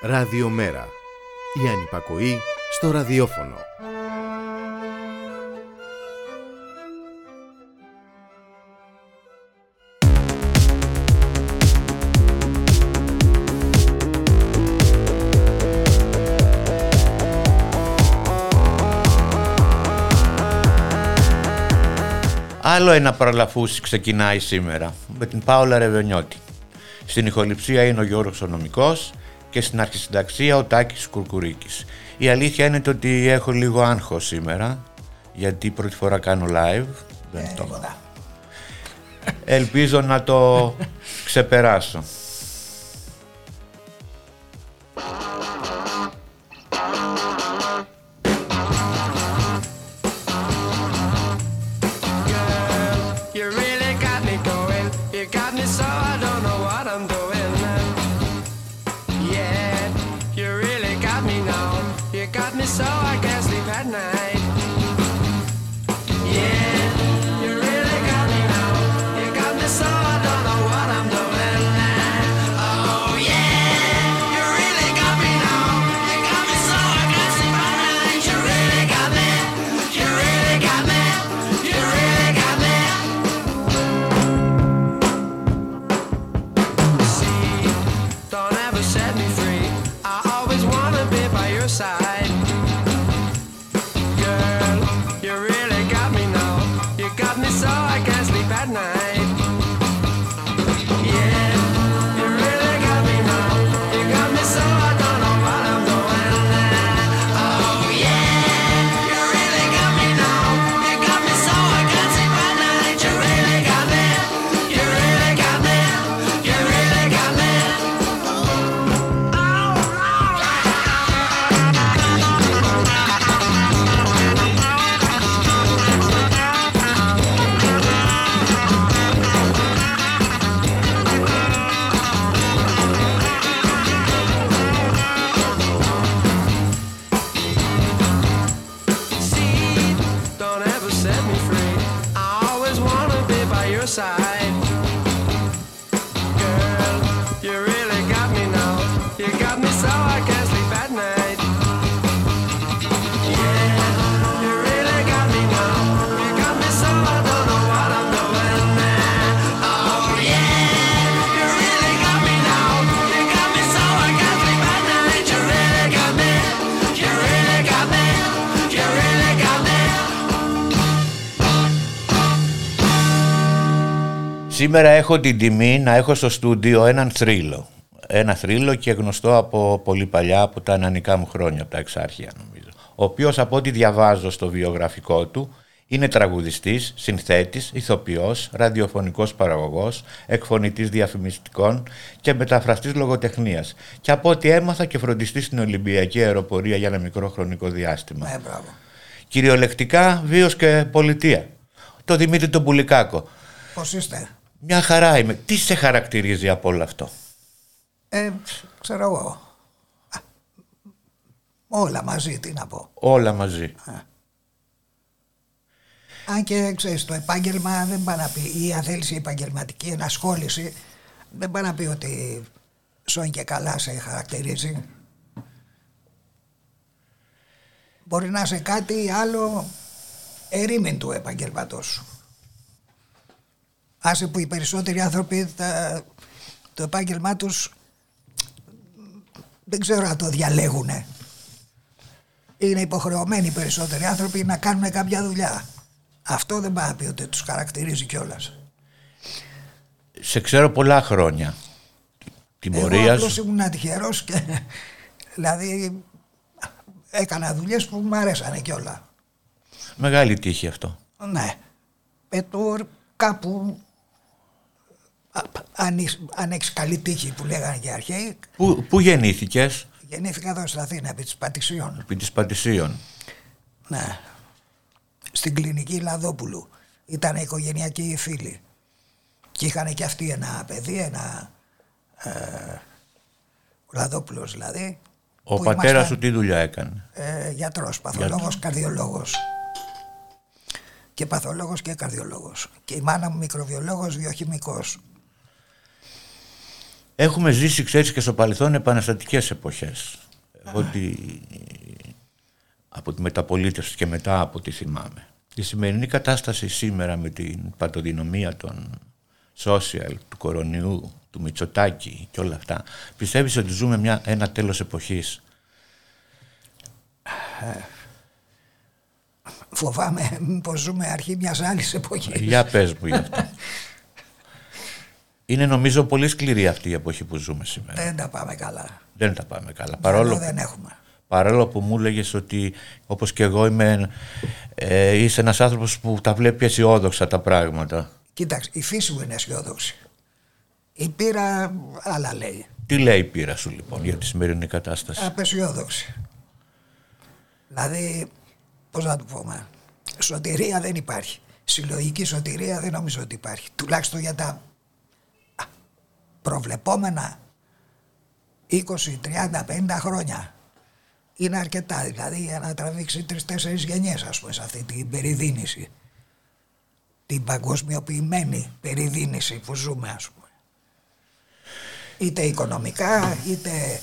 Ραδιομέρα. Η ανυπακοή στο ραδιόφωνο. Άλλο ένα παραλαφούσι ξεκινάει σήμερα με την Πάολα Ρεβενιώτη. Στην ηχοληψία είναι ο Γιώργος Ονομικός και στην αρχισυνταξία ο Τάκης Κουρκουρίκης. Η αλήθεια είναι ότι έχω λίγο άγχος σήμερα γιατί πρώτη φορά κάνω live. Δεν Ε, το... Ελπίζω να το ξεπεράσω. Σήμερα έχω την τιμή να έχω στο στούντιο έναν θρύλο. Ένα θρύλο και γνωστό από πολύ παλιά, από τα ανανικά μου χρόνια, από τα εξάρχεια νομίζω. Ο οποίος από ό,τι διαβάζω στο βιογραφικό του, είναι τραγουδιστής, συνθέτης, ηθοποιός, ραδιοφωνικός παραγωγός, εκφωνητής διαφημιστικών και μεταφραστής λογοτεχνίας. Και από ό,τι έμαθα και φροντιστής στην Ολυμπιακή Αεροπορία για ένα μικρό χρονικό διάστημα. Ε, μπράβο. Κυριολεκτικά βίος και πολιτεία. Το Δημήτρη τον Πουλικάκο. Πώς είστε; Μια χαρά είμαι. Τι σε χαρακτηρίζει από όλο αυτό; Ε, ξέρω εγώ. Α, Όλα μαζί, τι να πω. Όλα μαζί. Αν και ξέρεις, το επάγγελμα δεν πάει να πει, ή αν θέλεις η επαγγελματική ενασχόληση, δεν πάει να πει ότι σώνει και καλά σε χαρακτηρίζει. Μπορεί να είσαι κάτι άλλο ερήμην του επαγγελματός σου. Άσε που οι περισσότεροι άνθρωποι τα, το επάγγελμά τους δεν ξέρω αν το διαλέγουν. Είναι υποχρεωμένοι οι περισσότεροι άνθρωποι να κάνουν κάποια δουλειά. Αυτό δεν πάει να πει ότι τους χαρακτηρίζει κιόλας. Σε ξέρω πολλά χρόνια. Την Εγώ πορεία απλώς σου. ήμουν τυχερός και δηλαδή έκανα δουλειές που μου αρέσανε κιόλα. Μεγάλη τύχη αυτό. Ναι. Ε, το κάπου α, αν, έχεις- αν έχεις καλή τύχη που λέγανε και οι αρχαίοι Πού, πού γεννήθηκες, γεννήθηκα εδώ στην Αθήνα επί της Πατησιών. επί της Πατησίων. Ναι. Στην κλινική Λαδόπουλου. Ήταν οικογενειακοί φίλοι. Και είχαν και αυτοί ένα παιδί, ένα ε, ο Λαδόπουλος δηλαδή. Ο που πατέρας ήμασταν, σου τι δουλειά έκανε; Ε, γιατρός, παθολόγος, καρδιολόγος. Και παθολόγος και καρδιολόγος. Και η μάνα μου μικροβιολόγος, βιοχημικός. Έχουμε ζήσει, ξέρεις, και στο παρελθόν επαναστατικές εποχές. Εγώ τη- από τη μεταπολίτευση και μετά από ό,τι θυμάμαι. Η σημερινή κατάσταση σήμερα με την πατοδυναμία των social, του κορονοϊού, του Μητσοτάκη και όλα αυτά, πιστεύεις ότι ζούμε μια, ένα τέλος εποχής; Φοβάμαι πως ζούμε αρχή μιας άλλης εποχής. Για πες μου γι' αυτό. Είναι νομίζω πολύ σκληρή αυτή η εποχή που ζούμε σήμερα. Δεν τα πάμε καλά. Δεν τα πάμε καλά. Μυαλό Παρόλο, δεν έχουμε. παρόλο που μου έλεγε ότι όπως και εγώ είμαι, ε, είσαι ένας άνθρωπος που τα βλέπει αισιόδοξα τα πράγματα. Κοίταξε, η φύση μου είναι αισιόδοξη. Η πείρα άλλα λέει. Τι λέει η πείρα σου λοιπόν για τη σημερινή κατάσταση; Απεσιόδοξη. Δηλαδή, πώς να το πούμε, σωτηρία δεν υπάρχει. Συλλογική σωτηρία δεν νομίζω ότι υπάρχει. Τουλάχιστον για τα α, προβλεπόμενα 20, 30, 50 χρόνια. Είναι αρκετά, δηλαδή για να τραβήξει τρεις-τέσσερις γενιές ας πούμε σε αυτή την περιδίνηση. Την παγκοσμιοποιημένη περιδίνηση που ζούμε ας πούμε. Είτε οικονομικά, είτε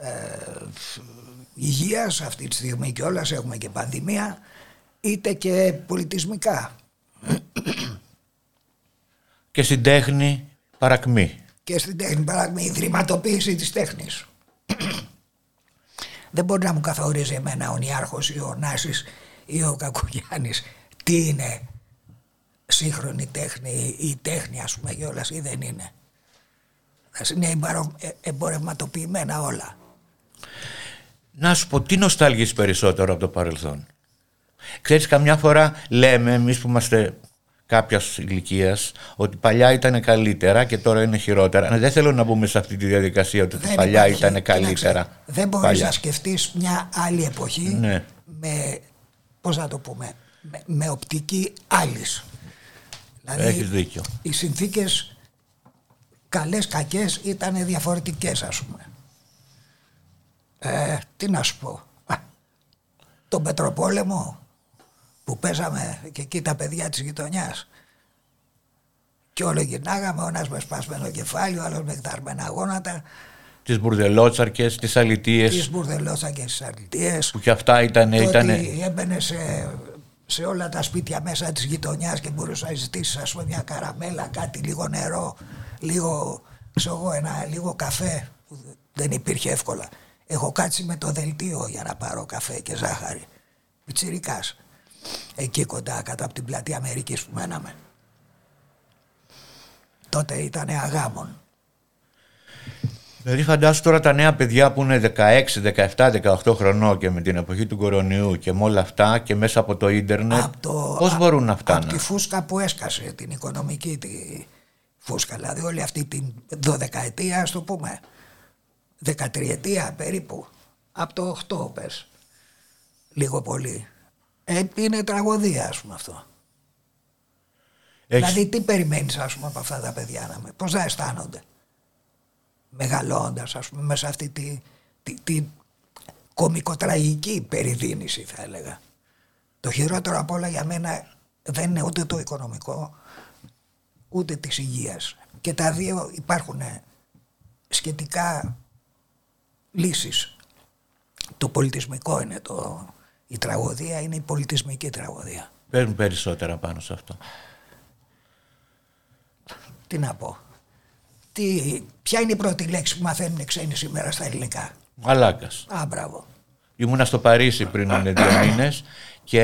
ε, υγείας αυτή τη στιγμή κιόλας έχουμε και πανδημία, είτε και πολιτισμικά. Και στην τέχνη παρακμή. Και στην τέχνη παράδειγμα η ιδρυματοποίηση της τέχνης. Δεν μπορεί να μου καθορίζει εμένα ο Νιάρχος ή ο Νάσης ή ο Κακογιάννης τι είναι σύγχρονη τέχνη ή τέχνη ας πούμε κιόλας ή δεν είναι. Ας είναι εμπαρο- ε- εμπορευματοποιημένα όλα. Να σου πω, τι νοσταλγείς περισσότερο από το παρελθόν; Ξέρεις, καμιά φορά λέμε εμείς που είμαστε κάποιας ηλικίας ότι παλιά ήταν καλύτερα και τώρα είναι χειρότερα. Δεν θέλω να μπούμε σε αυτή τη διαδικασία ότι Δεν παλιά υπάρχει- ήταν κοίταξε, καλύτερα. Δεν μπορείς Παλιά. να σκεφτείς μια άλλη εποχή Ναι. με, πώς να το πούμε, με, με οπτική άλλης. Δηλαδή, Έχεις δίκιο. οι συνθήκες καλές κακές ήταν διαφορετικές ας πούμε. Ε, τι να σου πω. Α, τον Πετροπόλεμο που παίζαμε και εκεί τα παιδιά της γειτονιάς και όλο γυρνάγαμε, ο ένας με σπασμένο κεφάλι, ο άλλος με εκταρμένα γόνατα, Τις μπουρδελότσαρκες, τις αλητίες τις μπουρδελώσα και στις αρλητίες, που κι αυτά ήταν... το ήταν... ότι έμπαινε σε, σε όλα τα σπίτια μέσα της γειτονιάς και μπορούσε να ζητήσεις ας πούμε μια καραμέλα, κάτι λίγο νερό, λίγο, ξέρω εγώ, ένα λίγο καφέ που δεν υπήρχε εύκολα. Έχω κάτσει με το δελτίο για να πάρω καφέ και ζάχαρη. Πιτσιρικάς. Εκεί κοντά κάτω από την πλατεία Αμερικής που μέναμε. Τότε ήταν αγάμων. Δηλαδή φαντάσου τώρα τα νέα παιδιά που είναι 16, 17, 18 χρονών και με την εποχή του κορονοϊού και με όλα αυτά και μέσα από το ίντερνετ Απ' το- πώς α- μπορούν να Από φτάνουν; τη φούσκα που έσκασε, την οικονομική τη φούσκα, δηλαδή όλη αυτή την 12ετία, ας το πούμε, 13ετία περίπου, από το 8 πες, λίγο πολύ. Ε, είναι τραγωδία ας πούμε αυτό. Έχεις- Δηλαδή τι περιμένεις ας πούμε από αυτά τα παιδιά να με, πώς θα αισθάνονται; Μεγαλώντας ας πούμε μέσα σε αυτή τη, τη, τη κομικοτραγική περιδίνηση θα έλεγα. Το χειρότερο απ' όλα για μένα δεν είναι ούτε το οικονομικό ούτε της υγείας. Και τα δύο υπάρχουν σχετικά λύσεις. Το πολιτισμικό είναι το... Η τραγωδία είναι η πολιτισμική τραγωδία. Παίρνουν περισσότερα πάνω σε αυτό. Τι να πω. Τι, ποια είναι η πρώτη λέξη που μαθαίνουν οι ξένοι σήμερα στα ελληνικά; Μαλάκας. Α, μπράβο. Ήμουνα στο Παρίσι πριν είναι δύο μήνες και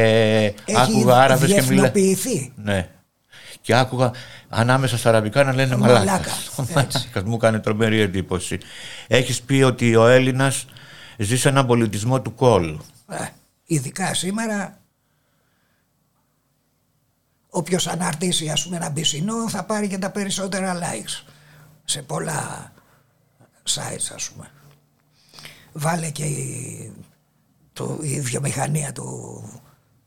Έχει άκουγα Άραβες και μιλά... διεθνοποιηθεί. Ναι. Και άκουγα ανάμεσα στα αραβικά να λένε Μαλάκα. μαλάκας. Έτσι. Μαλάκας. Μου έκανε τρομερή εντύπωση. Έχεις πει ότι ο Έλληνας ζει σε έναν πολιτισμό του κόλ. Ε, ειδικά σήμερα όποιος αναρτήσει ας πούμε ένα πισινό θα πάρει και τα περισσότερα likes σε πολλά sites ας πούμε. Βάλε και η, το, η βιομηχανία του,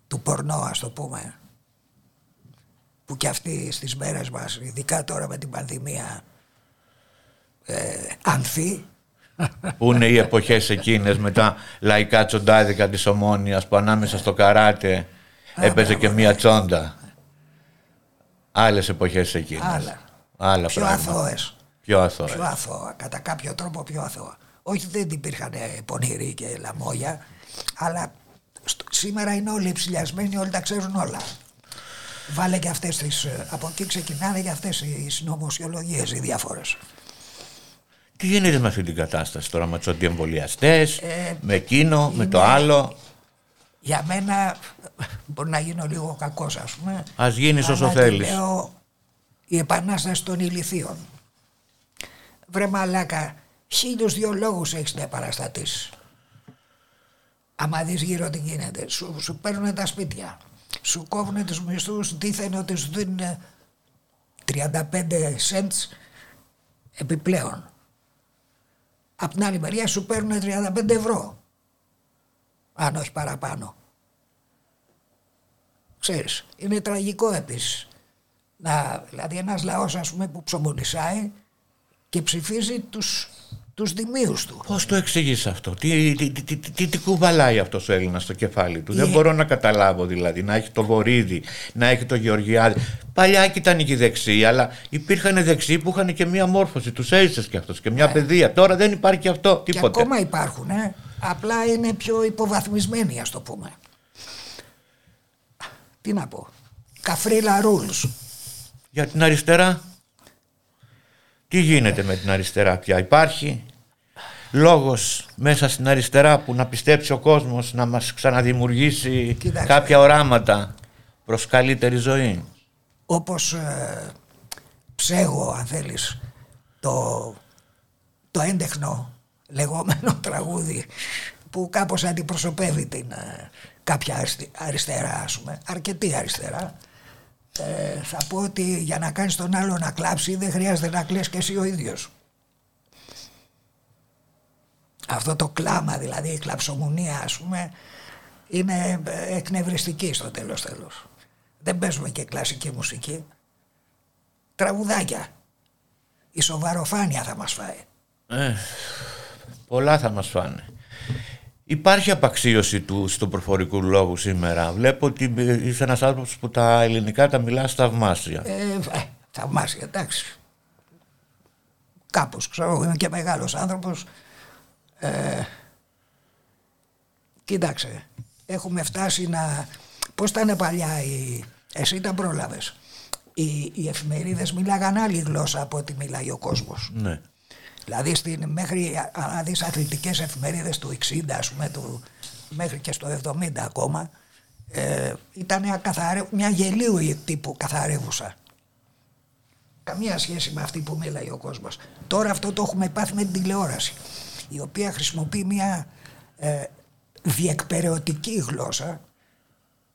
του πορνό ας το πούμε που και αυτή στις μέρες μας ειδικά τώρα με την πανδημία ε, ανθεί Πού είναι οι εποχές εκείνες με τα λαϊκά τσοντάδικα της Ομόνιας που ανάμεσα στο καράτε έπαιζε και μία τσόντα. Άλλες εποχές εκείνες. Άλλα. Άλλα πιο πράγματα. αθώες. Πιο αθώα. πιο αθώα, κατά κάποιο τρόπο πιο αθώα. Όχι δεν υπήρχαν ε, πονηροί και λαμόγια, αλλά στο- σήμερα είναι όλοι ψηλιασμένοι, όλοι τα ξέρουν όλα. Βάλε και αυτές τις, ε, από εκεί ξεκινάνε και αυτές οι συνωμοσιολογίες οι διάφορες. Τι γίνεται με αυτή την κατάσταση τώρα με τους αντιεμβολιαστές, Ε, με εκείνο, με το είναι- άλλο; Για μένα μπορεί να γίνω λίγο κακός ας πούμε. Ας γίνεις όσο αλλά τη θέλεις. Λέω η επανάσταση των ηλιθείων. Βρε μαλάκα, χίλιους δυο λόγους έχεις να επαναστατήσεις. Άμα δεις γύρω τι γίνεται, σου, σου παίρνουν τα σπίτια, σου κόβουν τους μισθούς, δίθεν ότι σου δίνουν 35 cents επιπλέον. Απ' την άλλη μεριά σου παίρνουν 35 ευρώ αν όχι παραπάνω. Ξέρεις, είναι τραγικό επίσης. Να, δηλαδή ένας λαός ας πούμε που ψωμονισάει και ψηφίζει τους, τους δημίους του. Πώς το εξηγείς αυτό, τι, τι, τι, τι, τι, τι κουβαλάει αυτός ο Έλληνας στο κεφάλι του; Δεν Ε. μπορώ να καταλάβω δηλαδή να έχει το Βορύδι, να έχει το Γεωργιάδη. Παλιά και ήταν και οι δεξιοί, αλλά υπήρχαν δεξιοί που είχαν και μία μόρφωση. Τους έζησε κι αυτό και μια παιδεία. Τώρα δεν υπάρχει αυτό, Ε. Και τίποτε. ακόμα υπάρχουν, ε. απλά είναι πιο υποβαθμισμένοι ας το πούμε. Τι να πω, καφρίλα rules. Για την αριστερά. Τι γίνεται με την αριστερά πια; Υπάρχει λόγος μέσα στην αριστερά που να πιστέψει ο κόσμος να μας ξαναδημιουργήσει Κοίταξε. κάποια οράματα προς καλύτερη ζωή; όπως ε, ψέγω αν θέλεις το, το έντεχνο λεγόμενο τραγούδι που κάπως αντιπροσωπεύει την ε, κάποια αριστη- αριστερά ας πούμε, αρκετή αριστερά ε, θα πω ότι για να κάνεις τον άλλο να κλάψει δεν χρειάζεται να κλαις και εσύ ο ίδιος. Αυτό το κλάμα δηλαδή η κλαψομουνία ας πούμε είναι ε, εκνευριστική στο τέλος τέλος. Δεν παίζουμε και κλασική μουσική. Τραγουδάκια. Η σοβαροφάνεια θα μας φάει. Ε, πολλά θα μας φάνε. Υπάρχει απαξίωση του στον προφορικού λόγου σήμερα. Βλέπω ότι είσαι ένας άνθρωπος που τα ελληνικά τα μιλάς θαυμάσια. ε, ε, θαυμάσια εντάξει κάπως ξέρω εγώ είμαι και μεγάλος άνθρωπος ε, κοίταξε έχουμε φτάσει να πως ήταν παλιά οι, εσύ τα πρόλαβες οι, οι εφημερίδες μιλάγαν άλλη γλώσσα από ό,τι μιλάει ο κόσμος Ναι. Δηλαδή στην, μέχρι α- να δεις αθλητικές εφημερίδες του 60 ας πούμε του, μέχρι και στο 70 ακόμα ε, ήταν μια, καθαρε, μια γελίου τύπου καθαρεύουσα. Καμία σχέση με αυτή που μίλαγε ο κόσμος. Τώρα αυτό το έχουμε πάθει με την τηλεόραση η οποία χρησιμοποιεί μια ε, διεκπαιρεωτική γλώσσα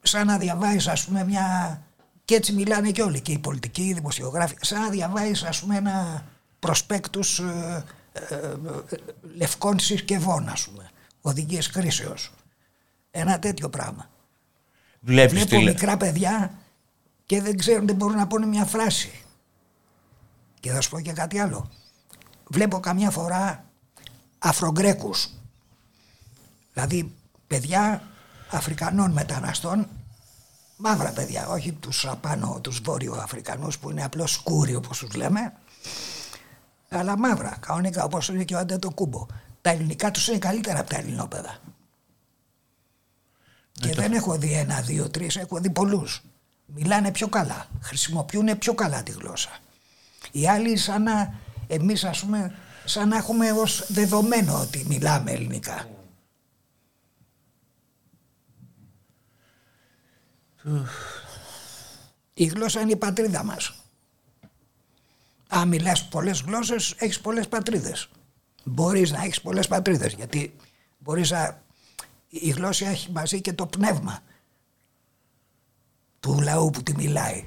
σαν να διαβάζεις ας πούμε μια και έτσι μιλάνε και όλοι και οι πολιτικοί, οι δημοσιογράφοι σαν να διαβάζεις ας πούμε ένα προσπέκτους ε, ε, ε, λευκών συσκευών ας πούμε. Οδηγίες χρήσεως ένα τέτοιο πράγμα. Βλέπεις βλέπω τηλε... μικρά παιδιά και δεν ξέρουν δεν μπορούν να πούνε μια φράση. Και θα σου πω και κάτι άλλο. Βλέπω καμιά φορά Αφρογκρέκους. Δηλαδή παιδιά Αφρικανών μεταναστών μαύρα παιδιά όχι τους απάνω τους βόρειο Αφρικανούς που είναι απλώς σκούροι όπως τους λέμε αλλά μαύρα κανονικά όπως είναι και ο Αντέτο Κούμπο τα ελληνικά τους είναι καλύτερα από τα ελληνόπαιδα και δεν έχω δει ένα, δύο, τρεις, έχω δει πολλούς. Μιλάνε πιο καλά, χρησιμοποιούν πιο καλά τη γλώσσα. Οι άλλοι σαν να, εμείς ας πούμε, σαν να έχουμε ως δεδομένο ότι μιλάμε ελληνικά. Η γλώσσα είναι η πατρίδα μας. Αν μιλάς πολλές γλώσσες, έχεις πολλές πατρίδες. Μπορείς να έχεις πολλές πατρίδες, γιατί μπορείς να... Η γλώσσα έχει μαζί και το πνεύμα του λαού που τη μιλάει.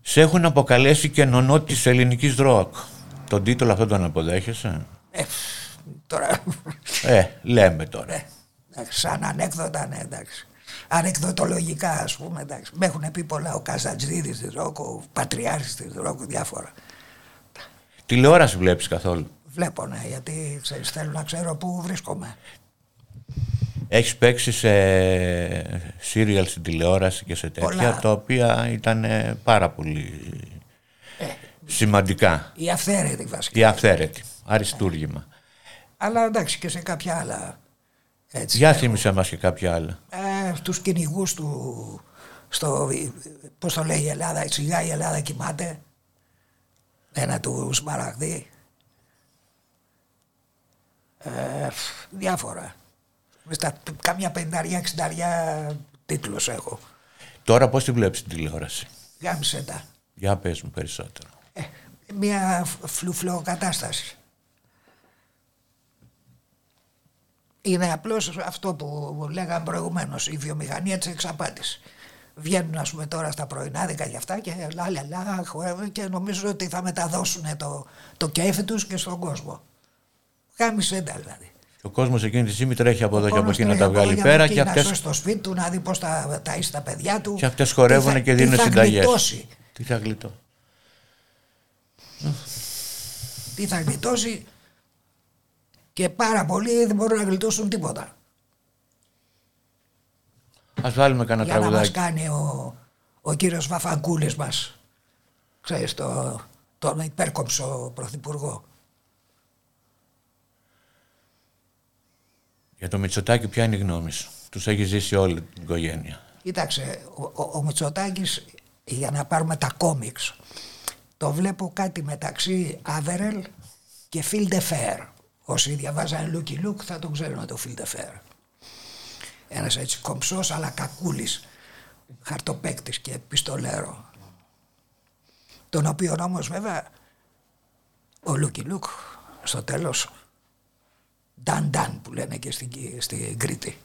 Σε έχουν αποκαλέσει και νονό της ελληνικής ροκ. Τον τίτλο αυτό τον αποδέχεσαι; Ε, τώρα, Ε, λέμε τώρα. ε, εντάξει, σαν ανέκδοτα, ναι, εντάξει. Ανεκδοτολογικά, ας πούμε, εντάξει. Με έχουν πει πολλά ο Καζατζίδης της ροκ, ο Πατριάρχης της ροκ, διάφορα. Τηλεόραση βλέπεις καθόλου; Βλέπω, ναι, γιατί ξέρεις, θέλω να ξέρω πού βρίσκομαι. Έχεις παίξει σε serial στην τηλεόραση και σε τέτοια, Πολλά. τα οποία ήταν ε, πάρα πολύ σημαντικά. Η αυθαίρετη βασικά. Η αυθαίρετη, αριστούργημα. Αλλά εντάξει και σε κάποια άλλα. Έτσι, Για θύμισε μας και κάποια άλλα. ε, τους κυνηγούς του στο, πώς το λέει η Ελλάδα, σιγά η Ελλάδα κοιμάται ένα τους Σμαραγδί ε, διάφορα Στα, κάμια πενταριά, εξενταριά τίτλους έχω Τώρα πώς τη βλέπεις την τηλεόραση; γάμισε τα Για πες μου περισσότερο. ε, μια φλουφλό είναι απλώς αυτό που λέγαμε προηγουμένως η βιομηχανία της εξαπάτης βγαίνουν ας πούμε τώρα στα πρωινάδικα για αυτά και λα λα λα χορεύουν και νομίζω ότι θα μεταδώσουν το, το κέφι τους και στον κόσμο γάμισε τα δηλαδή Και ο κόσμος εκείνη τη στιγμή τρέχει από εδώ και από Μόνος εκεί να τρέχει τα από βγάλει εδώ πέρα από και εκεί να αυτές, σώσει στο σπίτι του να δει πώς τα ταΐσει τα παιδιά του και αυτές χορεύουν Τι θα- και τι δίνουν θα συνταγές. γλιτώσει. Τι θα γλιτώ. τι θα γλιτώσει και πάρα πολλοί δεν μπορούν να γλιτώσουν τίποτα Ας βάλουμε κανένα για να μας τραγουδάκι. κάνει ο, ο κύριος Βαφαγκούλης μας ξέρεις το, τον υπέρκομψο πρωθυπουργό Για το Μητσοτάκι ποια είναι η γνώμη σου; Τους έχει ζήσει όλη την οικογένεια. Κοίταξε, ο, ο, ο Μητσοτάκης για να πάρουμε τα κόμιξ το βλέπω κάτι μεταξύ Άβερελ και Φιλντεφέρ όσοι διαβάζανε Λούκι Λουκ θα τον ξέρουν το Φιλντεφέρ ένας έτσι κομψός αλλά κακούλης χαρτοπαίκτης και πιστολέρο. Τον οποίο όμως βέβαια ο Λούκι Λουκ στο τέλος Νταν Νταν που λένε και στην, στην Κρήτη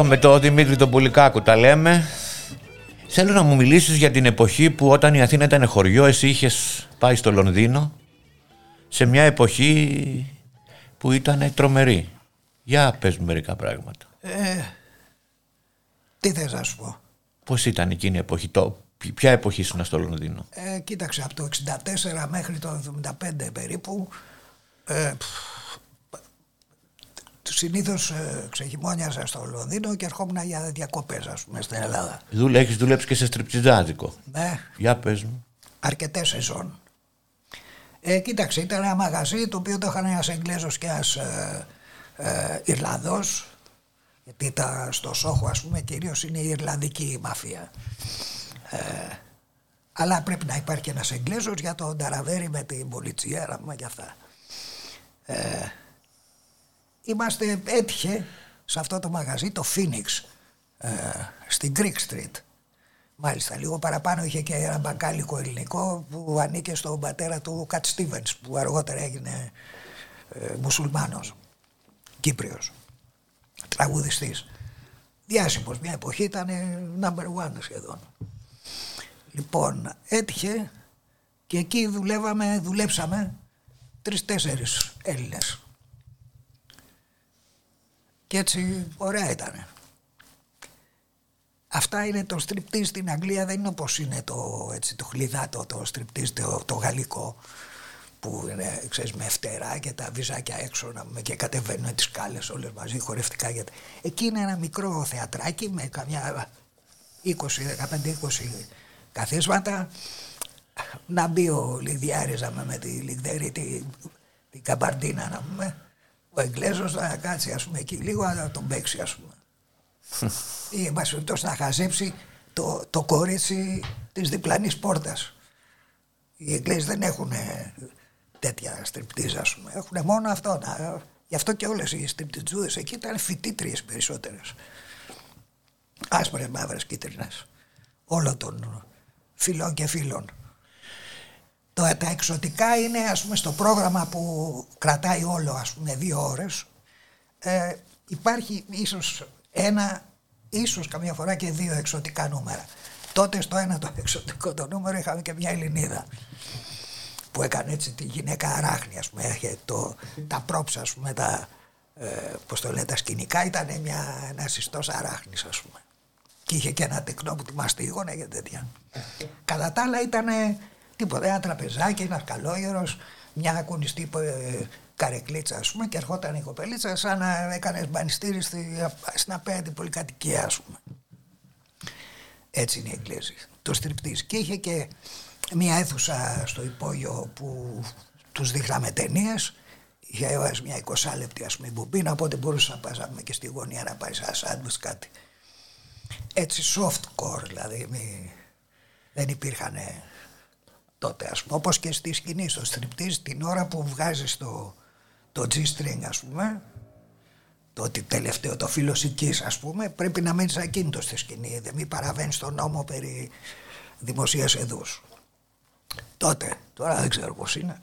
Εδώ με τον Δημήτρη τον Πουλικάκου τα λέμε. Θέλω να μου μιλήσεις για την εποχή που όταν η Αθήνα ήταν χωριό εσύ είχες πάει στο Λονδίνο σε μια εποχή που ήταν τρομερή. Για πες μου μερικά πράγματα. Τι θες να σου πω; Πώς ήταν εκείνη η εποχή, το, ποια εποχή ήσουν στο Λονδίνο; Ε, κοίταξε, από το 64 μέχρι το 75 περίπου, ε, συνήθως ε, ξεχειμόνιασα στο Λονδίνο και ερχόμουν για διακοπές, ας πούμε, στην Ελλάδα. Δούλε, έχεις δουλέψει και σε στριπτιζάδικο. Ναι, Για πες μου. αρκετές σεζόν. Ε, κοίταξε, ήταν ένα μαγαζί το οποίο το είχαν ένας Εγγλέζος και ένας ε, ε, Ιρλανδός γιατί τα, στο Σόχο ας πούμε κυρίως είναι η Ιρλανδική μαφία. Ε, αλλά πρέπει να υπάρχει και ένας Εγγλέζος για το νταραβέρι με την πολιτσιέρα με και αυτά. Ε, είμαστε έτυχε σε αυτό το μαγαζί το Phoenix ε, στην Greek Street. Μάλιστα, λίγο παραπάνω είχε και ένα μπακάλικο ελληνικό που ανήκε στον πατέρα του Κατ Στίβενς που αργότερα έγινε ε, μουσουλμάνος, Κύπριος, τραγουδιστής. Διάσημος, μια εποχή ήταν ε, number one σχεδόν. Λοιπόν, έτυχε και εκεί δουλεύαμε, δουλέψαμε τρεις-τέσσερις Έλληνες. Και έτσι ωραία ήταν. Αυτά είναι το στριπτή στην Αγγλία, δεν είναι όπως είναι το, έτσι, το χλιδάτο, το στριπτή το, το γαλλικό που είναι ξέρεις, με φτερά και τα βυζάκια έξω να, πούμε, και κατεβαίνουν τις σκάλες όλες μαζί χορευτικά. Γιατί... Εκεί είναι ένα μικρό θεατράκι με καμιά 20, 15-20 καθίσματα να μπει ο Λιδιάρης να πούμε, με τη Λιγδέρη, τη, την Καμπαρντίνα να πούμε. Ο Εγγλέζος να κάτσει ας πούμε εκεί λίγο να τον παίξει ας πούμε. Ή εν πάση περιπτώσει να χαζέψει το, το κορίτσι της διπλανής πόρτας. Οι Εγγλέζοι δεν έχουν τέτοια στριπτίζ ας πούμε. Έχουν μόνο αυτό. Να, γι' αυτό και όλες οι στριπτιτζούδες εκεί ήταν φοιτήτριες περισσότερες. Άσπρες, μαύρες, κίτρινες. Όλων των φίλων και φίλων. Το, τα εξωτικά είναι ας πούμε στο πρόγραμμα που κρατάει όλο ας πούμε δύο ώρες ε, υπάρχει ίσως ένα ίσως καμιά φορά και δύο εξωτικά νούμερα. Τότε στο ένα το εξωτικό το νούμερο είχαμε και μια Ελληνίδα που έκανε έτσι τη γυναίκα αράχνη ας πούμε, είχε το, τα πρόψα ας πούμε, τα, ε, πώς το λένε, τα σκηνικά ήταν μια, ένας συστός αράχνης ας πούμε. Και είχε και ένα τεκνό που τη μαστίγωνε και τέτοια. Κατά τα άλλα ήταν τίποτα, ένα τραπεζάκι, ένας καλόγερος, μια κουνιστή ε, καρεκλίτσα ας πούμε και ερχόταν η κοπελίτσα σαν να έκανες μπανιστήρι στη, στην απέναντι πολυκατοικία ας πούμε. Έτσι είναι η Εγγλέζη. Το στριπτής. Και είχε και μια αίθουσα στο υπόγειο που τους δείχναμε ταινίες. Είχε έβαζε μια 20 λεπτή ας πούμε μπουμπίνα οπότε μπορούσες να πας να πούμε, και στη γωνία να πάει σαν σάντουιτς κάτι. Έτσι soft core δηλαδή μη, δεν υπήρχαν τότε ας πούμε όπως και στη σκηνή στο στριπτής την ώρα που βγάζεις το, το G-string ας πούμε το ότι τελευταίο το φιλοσικής ας πούμε πρέπει να μείνεις ακίνητος στη σκηνή δεν μην παραβαίνεις τον νόμο περί δημοσίας εδούς τότε τώρα δεν ξέρω πως είναι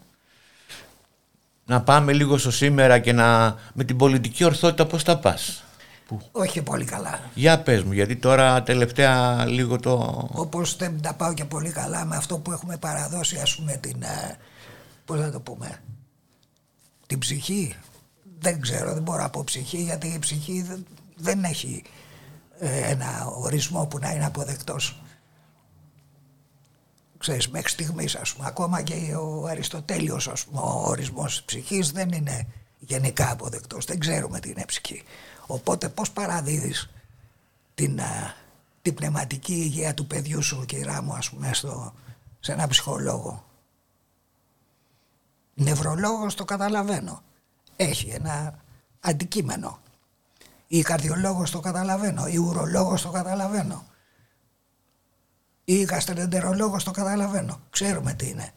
Να πάμε λίγο στο σήμερα και να με την πολιτική ορθότητα πώς τα πας; Που... όχι πολύ καλά. Για πες μου, γιατί τώρα τελευταία λίγο το... όπως δεν τα πάω και πολύ καλά με αυτό που έχουμε παραδώσει ας πούμε την ε, πώς θα το πούμε την ψυχή. Δεν ξέρω δεν μπορώ να πω ψυχή γιατί η ψυχή δεν, δεν έχει ε, ένα ορισμό που να είναι αποδεκτός. Ξέρεις μέχρι στιγμής ας πούμε ακόμα και ο Αριστοτέλειος ας πούμε, ο ορισμός ψυχής δεν είναι γενικά αποδεκτός. Δεν ξέρουμε τι είναι ψυχή οπότε πως παραδίδεις την, α, την πνευματική υγεία του παιδιού σου κυρά μου ας πούμε στο, σε ένα ψυχολόγο; Νευρολόγος το καταλαβαίνω. Έχει ένα αντικείμενο. Ή καρδιολόγος το καταλαβαίνω. Ή ουρολόγος το καταλαβαίνω. Ή γαστρεντερολόγος το καταλαβαίνω. Ξέρουμε τι είναι.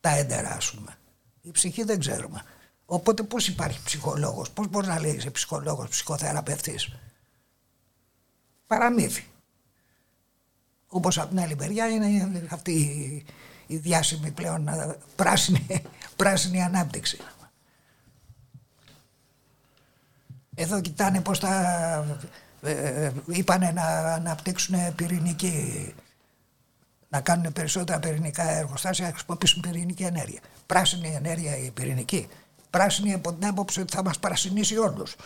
Τα έντερα ας πούμε. Η ψυχή δεν ξέρουμε οπότε πως υπάρχει ψυχολόγος πως μπορείς να λέει είσαι ψυχολόγος ψυχοθεραπευτής; Παραμύθι όπως από την άλλη μεριά είναι αυτή η, η διάσημη πλέον ε, πράσινη, πράσινη ανάπτυξη Εδώ κοιτάνε πώς θα ε, ε, είπανε να αναπτύξουν πυρηνική να κάνουν περισσότερα πυρηνικά εργοστάσια να χρησιμοποιήσουν πυρηνική ενέργεια. Πράσινη ενέργεια η πυρηνική. Πράσινη από την άποψη ότι θα μας πρασινίσει όλους.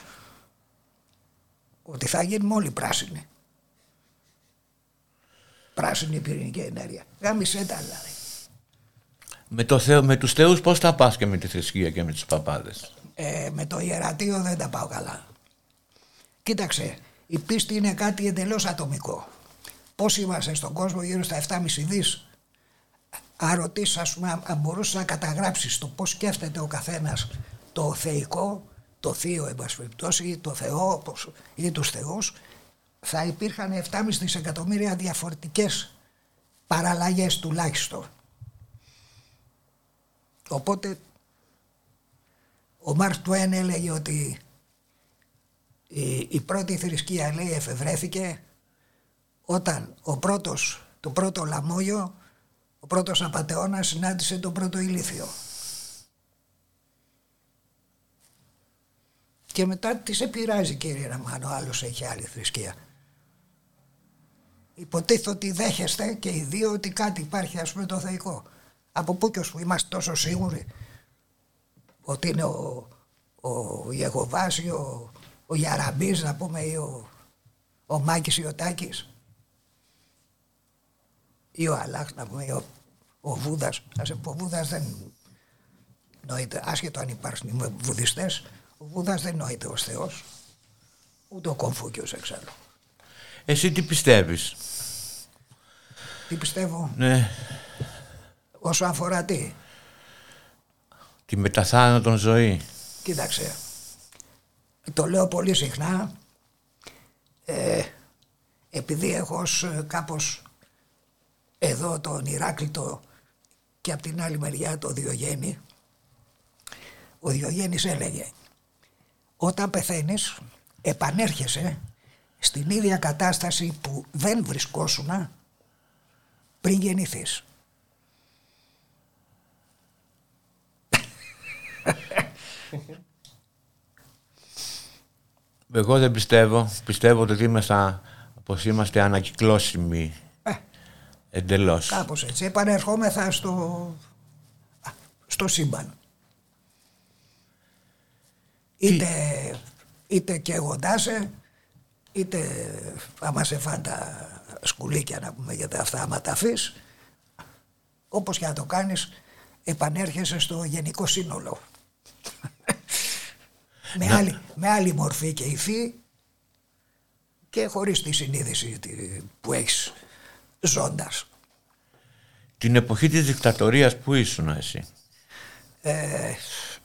Ότι θα γίνουμε όλοι πράσινοι. Πράσινη πυρηνική ενέργεια. Γάμισε τα δηλαδή. Με, το θεό, με τους θεούς πώς θα πας και με τη θρησκεία και με τους παπάδες; Ε, με το ιερατείο δεν τα πάω καλά. Κοίταξε, η πίστη είναι κάτι εντελώς ατομικό. Πώς είμαστε στον κόσμο γύρω στα 7,5 δις; Αν ρωτήσεις, ας πούμε, αν μπορούσες να καταγράψεις το πώς σκέφτεται ο καθένας το θεϊκό, το θείο εν πάση περιπτώσει, ή το Θεό πώς- ή τους θεούς, θα υπήρχαν 7,5 δισεκατομμύρια διαφορετικές παραλλαγές τουλάχιστον. Οπότε ο Μάρκ Τουέν έλεγε ότι η, η πρώτη θρησκεία λέει εφευρέθηκε όταν ο πρώτος, το πρώτο λαμόγιο, ο πρώτος απατεώνας συνάντησε τον πρώτο ηλίθιο. Και μετά τις σε πειράζει κύριε Ραμάνο, άλλος έχει άλλη θρησκεία. Υποτίθεται ότι δέχεστε και οι δύο ότι κάτι υπάρχει ας πούμε το θεϊκό. Από πού και ως που είμαστε τόσο σίγουροι ότι είναι ο, ο Γεχοβάς ή ο, ο Γιαραμπής να πούμε ή ο, ο Μάκης ή ο Τάκης ή ο Αλάχ να πούμε ή ο, ο Βούδας ας πούμε, ο Βούδας δεν νοείται άσχετο αν υπάρχουν βουδιστές ο Βούδας δεν νοείται ως Θεός ούτε ο Κομφούκιος εξάλλου Εσύ τι πιστεύεις; τι πιστεύω; Ναι, όσο αφορά τι; Τη μεταθάνατον ζωή. Κοίταξε, το λέω πολύ συχνά, ε, επειδή έχω ως, ε, κάπως εδώ τον Ηράκλειτο και από την άλλη μεριά το Διογέννη, ο Διογέννης έλεγε όταν πεθαίνεις επανέρχεσαι στην ίδια κατάσταση που δεν βρισκόσουνα πριν γεννηθείς. Εγώ δεν πιστεύω. Πιστεύω ότι είμαστε, πως είμαστε ανακυκλώσιμοι Ε, εντελώς. Κάπως έτσι. Επανερχόμεθα στο, α, στο σύμπαν. Είτε, είτε καίγοντάσαι, είτε άμα σε φάνε τα σκουλίκια να πούμε για τα αυτά, άμα τα αφείς, όπως και να το κάνεις, επανέρχεσαι στο γενικό σύνολο. με, άλλη, με άλλη μορφή και υφή και χωρίς τη συνείδηση τη- που έχεις ζώντας. Την εποχή της δικτατορίας που ήσουν εσύ; Ε,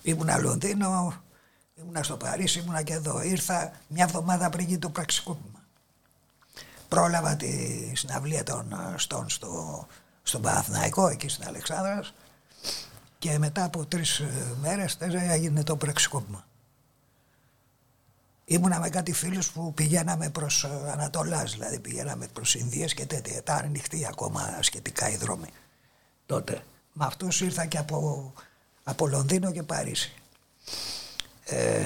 ήμουνα Λονδίνο, ήμουνα στο Παρίσι, ήμουνα και εδώ. Ήρθα μια εβδομάδα πριν γίνει το πραξικόπημα. Πρόλαβα τη συναυλία των ε, Στόν στο, στον Παναθηναϊκό, εκεί στην Αλεξάνδρας και μετά από τρεις ε, μέρες τέσσερα, έγινε το πραξικόπημα. Ήμουνα με κάτι φίλους που πηγαίναμε προς ε, Ανατολάς, δηλαδή πηγαίναμε προς Ινδίες και τέτοια. Ήταν ανοιχτοί ακόμα σχετικά οι δρόμοι τότε. Με αυτούς ήρθα και από, από Λονδίνο και Παρίσι. Ε,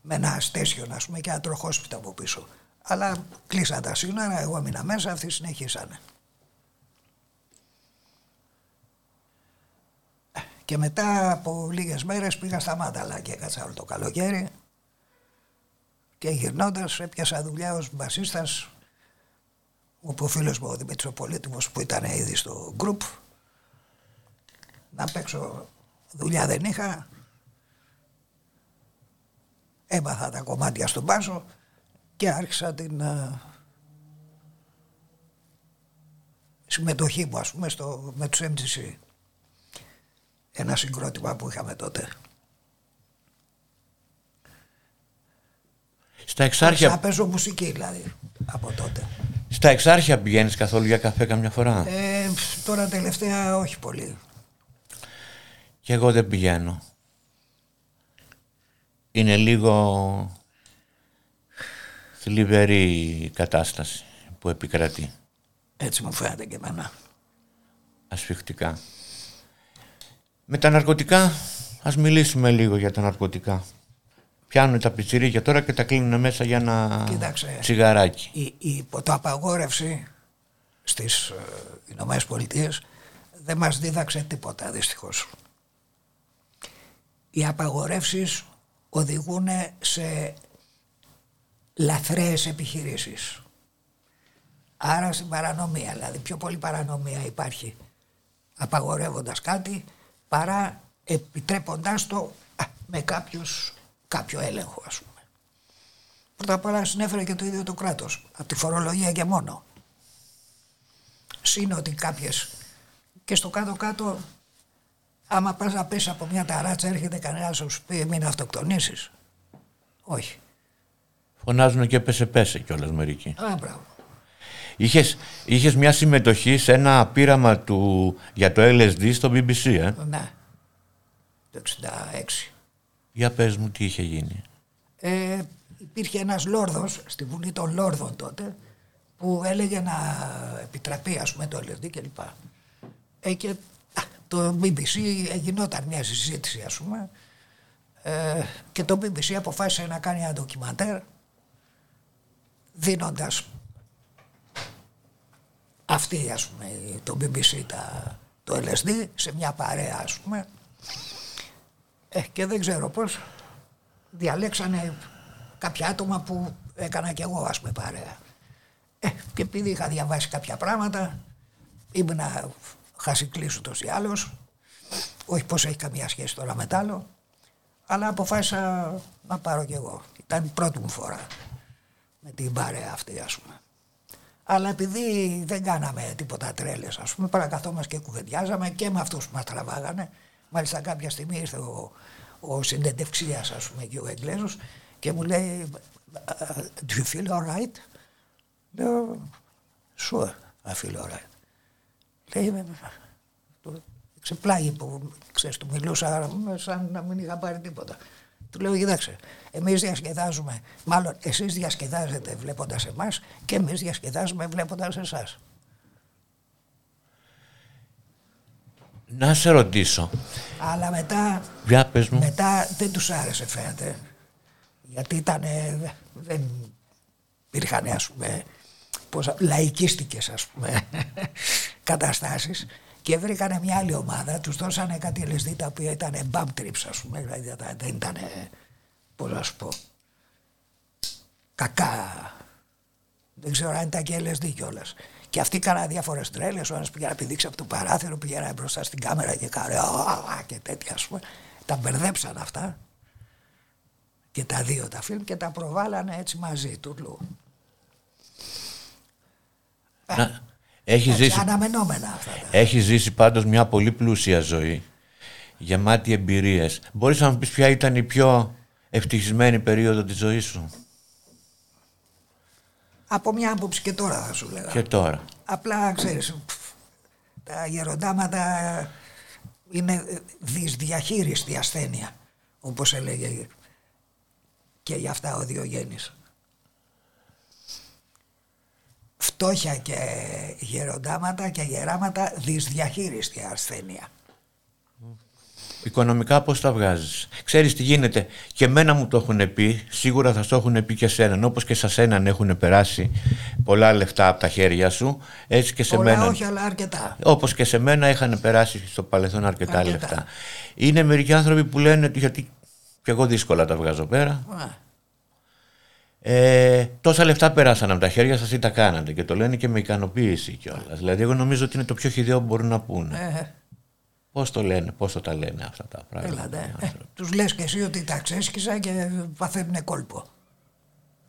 με ένα στέσιο, ας πούμε, και ένα τροχόσπιτα από πίσω. Αλλά κλείσαν τα σύνορα, εγώ έμεινα μέσα, αυτοί συνεχίσανε. Ε, Και μετά από λίγες μέρες πήγα στα Μάνταλα και έκατσα όλο το καλοκαίρι και γυρνώντας έπιασα δουλειά ως μπασίστας όπου ο φίλος μου ο Δημήτρης ο Πολύτιμος που ήταν ήδη στο γκρουπ να παίξω δουλειά δεν είχα. Έμαθα τα κομμάτια στον μπάσο και άρχισα την α, συμμετοχή μου ας πούμε στο, με τους MTC ένα συγκρότημα που είχαμε τότε Στα Άρχισα να εξάρχεια, παίζω μουσική δηλαδή από τότε στα εξάρχεια πηγαίνεις καθόλου για καφέ καμιά φορά; ε, τώρα τελευταία όχι πολύ Και εγώ δεν πηγαίνω. Είναι λίγο θλιβερή η κατάσταση που επικρατεί. έτσι μου φαίνεται και εμένα Ασφιχτικά. Με τα ναρκωτικά, ας μιλήσουμε λίγο για τα ναρκωτικά. Πιάνουν τα πιτσιρίκια τώρα και τα κλείνουν μέσα για ένα Κοίταξε. τσιγαράκι. Η, η ποτοαπαγόρευση στις ε, Ηνωμένες Πολιτείες δεν μας δίδαξε τίποτα δυστυχώς. Οι απαγορεύσεις οδηγούν σε λαθρέες επιχειρήσεις. Άρα στην παρανομία, δηλαδή πιο πολύ παρανομία υπάρχει απαγορεύοντας κάτι παρά επιτρέποντάς το α, με κάποιους, κάποιο έλεγχο ας πούμε. Πρώτα απ' όλα συνέφερε και το ίδιο το κράτος, από τη φορολογία και μόνο. Συν ότι κάποιες και στο κάτω-κάτω άμα πας να πέσει από μια ταράτσα έρχεται κανένας να σου πει μην αυτοκτονήσεις. Όχι. Φωνάζουν και πέσε πέσε κιόλας μερικοί. Α, μπράβο. Είχες, είχες μια συμμετοχή σε ένα πείραμα του, για το LSD στο BBC, ε; Ναι. Το 66. Για πες μου τι είχε γίνει. ε, υπήρχε ένας λόρδος στη Βουλή των Λόρδων τότε που έλεγε να επιτραπεί ας πούμε το LSD κλπ. Ε, και α, το BBC γινόταν μια συζήτηση ας πούμε ε, και το BBC αποφάσισε να κάνει ένα ντοκιμαντέρ δίνοντας αυτή ας πούμε το BBC τα, το LSD σε μια παρέα ας πούμε ε, και δεν ξέρω πώς διαλέξανε κάποια άτομα που έκανα κι εγώ ας πούμε παρέα. Ε, και επειδή είχα διαβάσει κάποια πράγματα, ήμουνα χασικλής ούτως ή άλλως, όχι πως έχει καμία σχέση τώρα με τ' άλλο, αλλά αποφάσισα να πάρω κι εγώ. Ήταν η πρώτη μου φορά με την παρέα αυτή ας πούμε. Αλλά επειδή δεν κάναμε τίποτα τρέλες ας πούμε, παρακαθόμαστε και κουβεντιάζαμε και με αυτούς που μας τραβάγανε. Μάλιστα κάποια στιγμή ήρθε ο, ο συντεντευξίας ας πούμε και ο Εγγλέζος και μου λέει Do you feel alright? Λέω Sure, I feel alright. Λέει «Με- το- ξεπλάγει που ξέρεις του μιλούσα σαν να μην είχα πάρει τίποτα. Του λέω κοιτάξτε, εμείς διασκεδάζουμε, μάλλον εσείς διασκεδάζετε βλέποντας εμάς και εμείς διασκεδάζουμε βλέποντας εσάς. Να σε ρωτήσω. Αλλά μετά Για πες μου. Μετά δεν τους άρεσε φαίνεται. Γιατί ήταν, δεν υπήρχαν ας πούμε πώς, λαϊκίστικες ας πούμε καταστάσεις και βρήκανε μια άλλη ομάδα, τους δώσανε κάτι LSD τα οποία ήταν bump trips ας πούμε, δηλαδή δεν- δεν ήταν, πώς να σου πω, κακά. Δεν ξέρω αν ήταν και LSD κιόλας. Και αυτοί κάνανε διάφορες τρέλες. Ο ένας πήγε να πηδήξει από το παράθυρο, πήγαινε μπροστά στην κάμερα και κάνε «Α, και τέτοια, ας πούμε. Τα μπερδέψαν αυτά. Και τα δύο τα φιλμ και τα προβάλανε έτσι μαζί του. Να, έχει ζήσει, Αναμενόμενα αυτά. Τα. έχει ζήσει πάντως μια πολύ πλούσια ζωή. Γεμάτη εμπειρίες. Μπορείς να μου πεις ποια ήταν η πιο ευτυχισμένη περίοδο της ζωής σου; Από μια άποψη και τώρα θα σου λέγα. Και τώρα. Απλά ξέρεις, πφ, τα γεροντάματα είναι δυσδιαχείριστη ασθένεια, όπως έλεγε και γι' αυτά ο Διογέννης. Φτώχεια και γεροντάματα και γεράματα δυσδιαχείριστη ασθένεια. Οικονομικά πώς τα βγάζεις; Ξέρεις τι γίνεται; Και εμένα μου το έχουν πει. Σίγουρα θα το έχουν πει και σέναν. Όπως και σε σέναν έχουν περάσει πολλά λεφτά από τα χέρια σου. Έτσι και σε Πολλά μένα. όχι, αλλά αρκετά. Όπως και σε μένα είχαν περάσει στο παρελθόν αρκετά, Αρκετά. λεφτά. Είναι μερικοί άνθρωποι που λένε ότι γιατί και εγώ δύσκολα τα βγάζω πέρα. Α, Ε, τόσα λεφτά περάσαν από τα χέρια σας ή τα κάνατε και το λένε και με ικανοποίηση κιόλας. Δηλαδή εγώ νομίζω ότι είναι το πιο χιδαίο που μπορούν να πούνε. ε, Πώς το λένε, πώς το τα λένε αυτά τα πράγματα. έλατε. οι Ε, άνθρωποι. τους λες και εσύ ότι τα ξέσκισα και παθαίνουν κόλπο.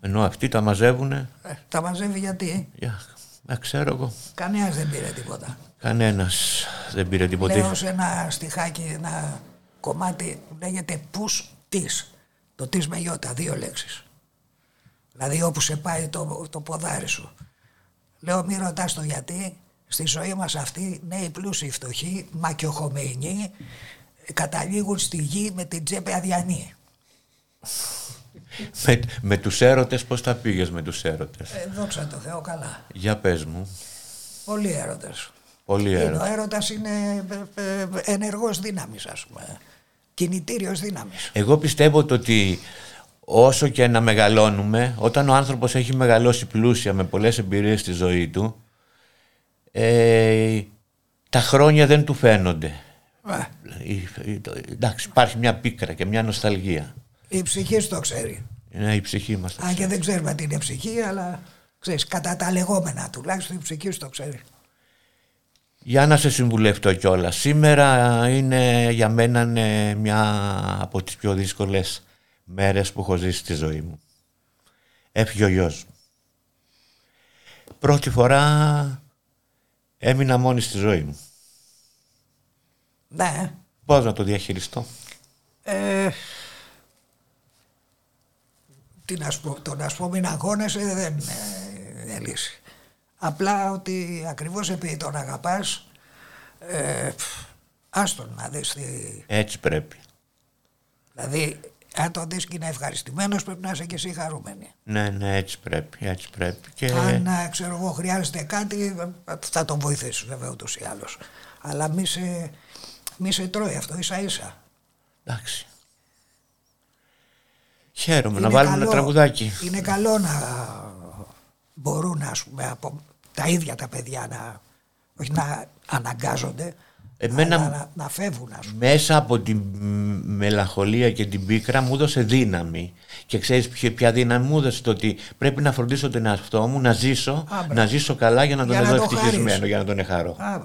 Ενώ αυτοί τα μαζεύουνε, Ε, τα μαζεύει γιατί για, να ξέρω εγώ, κανένας δεν πήρε τίποτα. κανένας δεν πήρε τίποτα. Λέω σε ένα στιχάκι, ένα κομμάτι που λέγεται πους της. Το της με γιώτα, δύο λέξεις. Δηλαδή όπου σε πάει το, το ποδάρι σου. Λέω μη ρωτάς το γιατί, στη ζωή μας αυτή νέοι πλούσιοι φτωχοί, μα και ο Χομεϊνή, καταλήγουν στη γη με την τσέπη αδιανή. Με, με τους έρωτες πώς τα πήγες με τους έρωτες; Ε, δόξα τω Θεώ καλά. Για πες μου, Πολλοί έρωτες. πολύ Είναι, ο έρωτα. έρωτας είναι ε, ε, ενεργός δύναμης ας πούμε. Κινητήριος δύναμης. Εγώ πιστεύω το ότι όσο και να μεγαλώνουμε, όταν ο άνθρωπος έχει μεγαλώσει πλούσια με πολλές εμπειρίες στη ζωή του, ε, τα χρόνια δεν του φαίνονται. Ε, Ε, ε, Εντάξει, υπάρχει μια πίκρα και μια νοσταλγία. η ψυχή το ξέρει. Είναι η ψυχή μας. το Αν και ξέρει. δεν ξέρουμε τι είναι ψυχή, αλλά ξέρεις, κατά τα λεγόμενα τουλάχιστον η ψυχή το ξέρει. Για να σε συμβουλευτώ κιόλας. Σήμερα είναι για μένα είναι μια από τις πιο δύσκολες μέρες που έχω ζήσει στη ζωή μου. Έφυγε ο γιος μου. Πρώτη φορά έμεινα μόνη στη ζωή μου. Ναι. Πώς να το διαχειριστώ; Ε, τι να σου πω, το να σου πω μην αγώνεσαι δεν είναι ε, λύση. Απλά ότι ακριβώς επειδή τον αγαπάς, ε, άστον να δεις τι... Έτσι πρέπει. Δηλαδή, αν τον δεις και είναι ευχαριστημένος πρέπει να είσαι και εσύ χαρούμενη. Ναι, ναι, έτσι πρέπει, έτσι πρέπει. Και Αν ε, ξέρω εγώ χρειάζεται κάτι ε, θα τον βοηθήσεις βέβαια ούτως ή άλλως. Αλλά μη σε, μη σε τρώει αυτό ίσα ίσα. εντάξει. Χαίρομαι να Είναι βάλουμε ένα καλό- τραγουδάκι. Είναι καλό να μπορούν ας πούμε, από τα ίδια τα παιδιά να, όχι να αναγκάζονται, Εμένα- αλλά να, να φεύγουν ας πούμε. Μέσα από την μ, μελαγχολία και την πίκρα μου έδωσε δύναμη. Και ξέρεις ποια, ποια δύναμη μου έδωσε το ότι πρέπει να φροντίσω τον εαυτό μου να ζήσω, Α, μπράβο. να ζήσω καλά για να τον Για να δω το ευτυχισμένο, χαρείς. για να τον εχαρώ. Α,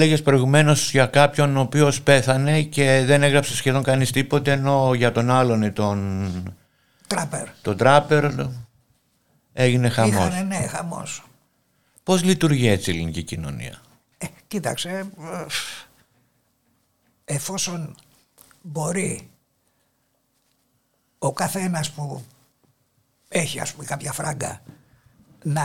Έλεγες προηγουμένως για κάποιον ο οποίος πέθανε και δεν έγραψε σχεδόν κανείς τίποτε ενώ για τον άλλον τον, Τράπερ. τον τράπερ έγινε χαμός. Είχανε, ναι, χαμός. Πώς λειτουργεί έτσι η ελληνική κοινωνία; Ε, κοίταξε, ε, εφόσον μπορεί ο καθένας που έχει ας πούμε κάποια φράγκα να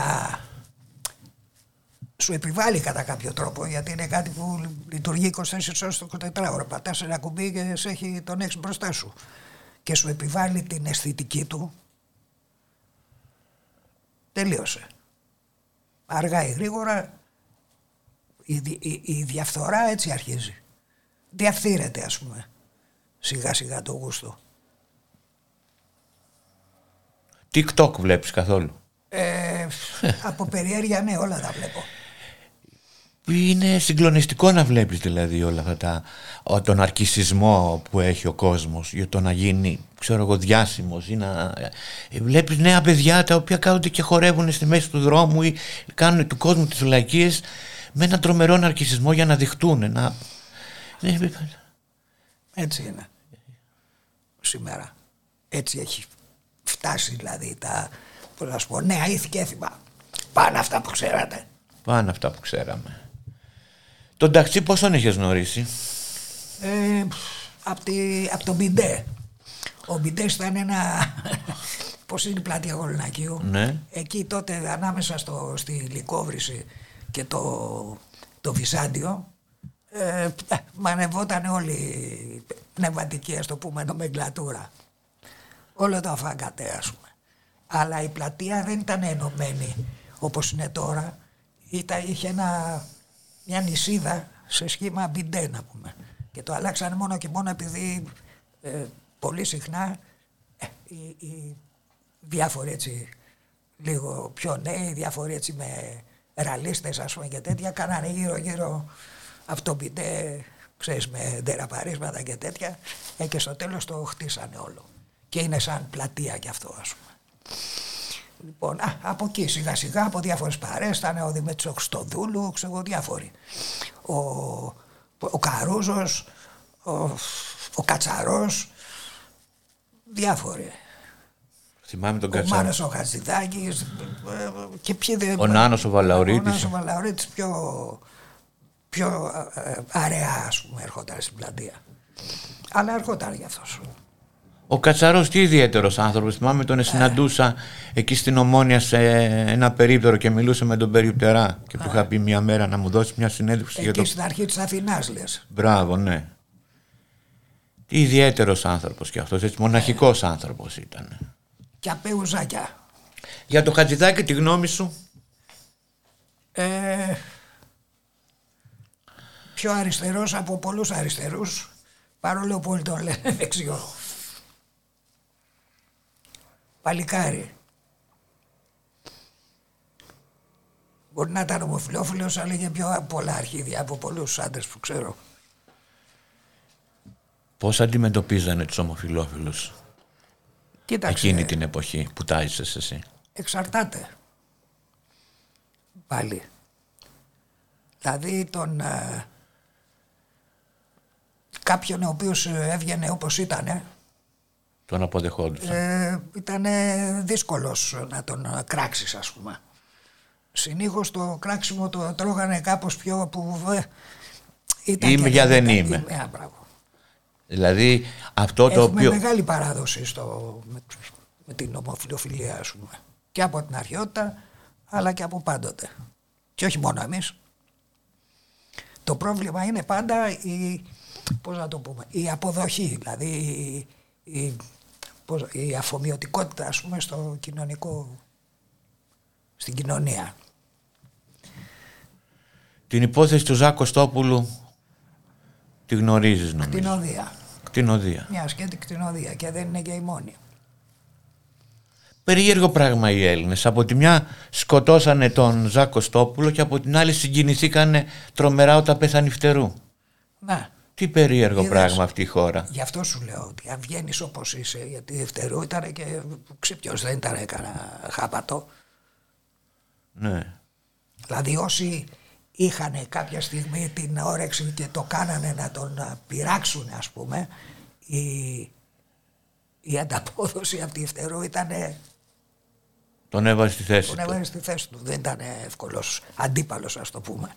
σου επιβάλλει κατά κάποιο τρόπο γιατί είναι κάτι που λειτουργεί 24 ώρες το 24 ώρα πατάς ένα κουμπί και σε έχει, τον έχεις μπροστά σου και σου επιβάλλει την αισθητική του τελείωσε αργά ή γρήγορα η, δι- η, η διαφθορά έτσι αρχίζει. Διαφθείρεται ας πούμε σιγά σιγά το γούστο. TikTok βλέπεις καθόλου; Ε, από περιέργεια ναι όλα τα βλέπω. Είναι συγκλονιστικό να βλέπεις δηλαδή όλα αυτά τα, ο- τον αρκισισμό που έχει ο κόσμος για το να γίνει ξέρω εγώ διάσημος ή να ε, βλέπεις νέα παιδιά τα οποία κάθονται και χορεύουν στη μέση του δρόμου ή κάνουν του κόσμου τις βλακίες με έναν τρομερό ναρκισισμό για να δειχτούν να... Ναι, Έτσι είναι. Σήμερα. Έτσι έχει φτάσει δηλαδή τα πώς να σου πω, νέα ήθη και έθιμα. Πάνε αυτά που ξέρατε. Πάνε αυτά που ξέραμε. Τον ταξί πώς τον έχεις γνωρίσει; Ε, από, τη, απ' τον Μπιντέ. Ο Μπιντέ ήταν ένα. Πώς είναι η πλατεία Γολνακίου. Ναι. Εκεί τότε ανάμεσα στο, στη Λικόβρηση και το, το Βυσάντιο ε, ε, μανευόταν όλη η πνευματική, ας το πούμε, νομεγκλατούρα. Όλο το αφάγκατε, ας πούμε. Αλλά η πλατεία δεν ήταν ενωμένη όπως είναι τώρα. Ήταν, είχε ένα, μια νησίδα σε σχήμα μπιντέ, να πούμε. Και το αλλάξανε μόνο και μόνο επειδή ε, πολύ συχνά ε, οι, οι διάφοροι έτσι λίγο πιο νέοι, διάφοροι έτσι με ραλίστες ας πούμε και τέτοια, κάνανε γύρω γύρω αυτό μπιντέ, ξέρεις, με ντεραπαρίσματα και τέτοια ε, και στο τέλος το χτίσανε όλο. Και είναι σαν πλατεία κι αυτό ας πούμε. Λοιπόν, α, από εκεί σιγά σιγά από διάφορες παρέες ήταν ο Δημήτρης ο Χριστοδούλου, ξέρω εγώ, διάφοροι. Ο, ο Καρούζος, ο, ο Κατσαρός, διάφοροι. Θυμάμαι τον Ο Κατσάρο. Μάνος ο Χατζηδάκης ε, και ποιοι δεν... Ο Νάνος ο Βαλαωρίτης. Ο Νάνος ο Βαλαωρίτης πιο, πιο ε, αραιά ας πούμε ερχόταν στην πλατεία. Αλλά ερχόταν γι' αυτός. Ο Κατσαρός τι ιδιαίτερος άνθρωπος. Θυμάμαι τον συναντούσα εκεί στην Ομόνια σε ένα περίπτερο και μιλούσε με τον περιπτερά και του είχα πει μια μέρα να μου δώσει μια συνέντευξη για Εκεί το... στην αρχή της Αθηνάς λες. Μπράβο, ναι. Τι ιδιαίτερος άνθρωπος και αυτός, έτσι μοναχικός άνθρωπος ήταν. Και απέουζάκια. Για το Χατζηδάκη τη γνώμη σου. Ε, πιο αριστερός από πολλούς αριστερούς παρόλο που όλοι τον λένε δεξιό. Παλικάρι. Μπορεί να ήταν ομοφιλόφιλος αλλά είχε πιο πολλά αρχίδια από πολλούς άντρες που ξέρω. Πώς αντιμετωπίζανε τους ομοφιλόφιλους Κοίταξε, εκείνη την εποχή που τάζησες εσύ; εξαρτάται. Πάλι. Δηλαδή τον... ε, κάποιον ο οποίος ε, έβγαινε όπως ήταν Τον αποδεχόντουσαν. ε, ήταν δύσκολος να τον ε, κράξεις ας πούμε. Συνήθως το κράξιμο το τρώγανε κάπως πιο που ε, ήταν Είμαι και για δεν ήταν. είμαι. Α, μπράβο. Δηλαδή αυτό το Έχουμε οποίο... μεγάλη παράδοση στο, με, με την ομοφιλοφιλία ας πούμε. Και από την αρχαιότητα αλλά και από πάντοτε. Και όχι μόνο εμείς. Το πρόβλημα είναι πάντα η, πώς να το πούμε, η αποδοχή, δηλαδή η, η, πώς- η αφομοιωτικότητα ας πούμε στο κοινωνικό, στην κοινωνία. Την υπόθεση του Ζάκο Στόπουλου τη γνωρίζεις νομίζω. Κτηνοδία. Κτηνοδία. Μια σκέτη κτηνοδία και δεν είναι και η μόνη. Περίεργο πράγμα οι Έλληνες. Από τη μια σκοτώσανε τον Ζάκο Στόπουλο και από την άλλη συγκινηθήκανε τρομερά όταν πέθανε η φτερού. Να, Τι περίεργο Είδες; πράγμα αυτή η χώρα. γι' αυτό σου λέω ότι αν βγαίνεις όπως είσαι, γιατί δευτερού ήταν και ξύπνιος, δεν ήταν κανένα χάπατο. Ναι. Δηλαδή όσοι είχαν κάποια στιγμή την όρεξη και το κάνανε να τον α, πειράξουν ας πούμε η, η ανταπόδοση από τη φτερού ήταν Τον έβαζε στη θέση τον του. έβαλε στη θέση του δεν ήταν εύκολος αντίπαλος ας το πούμε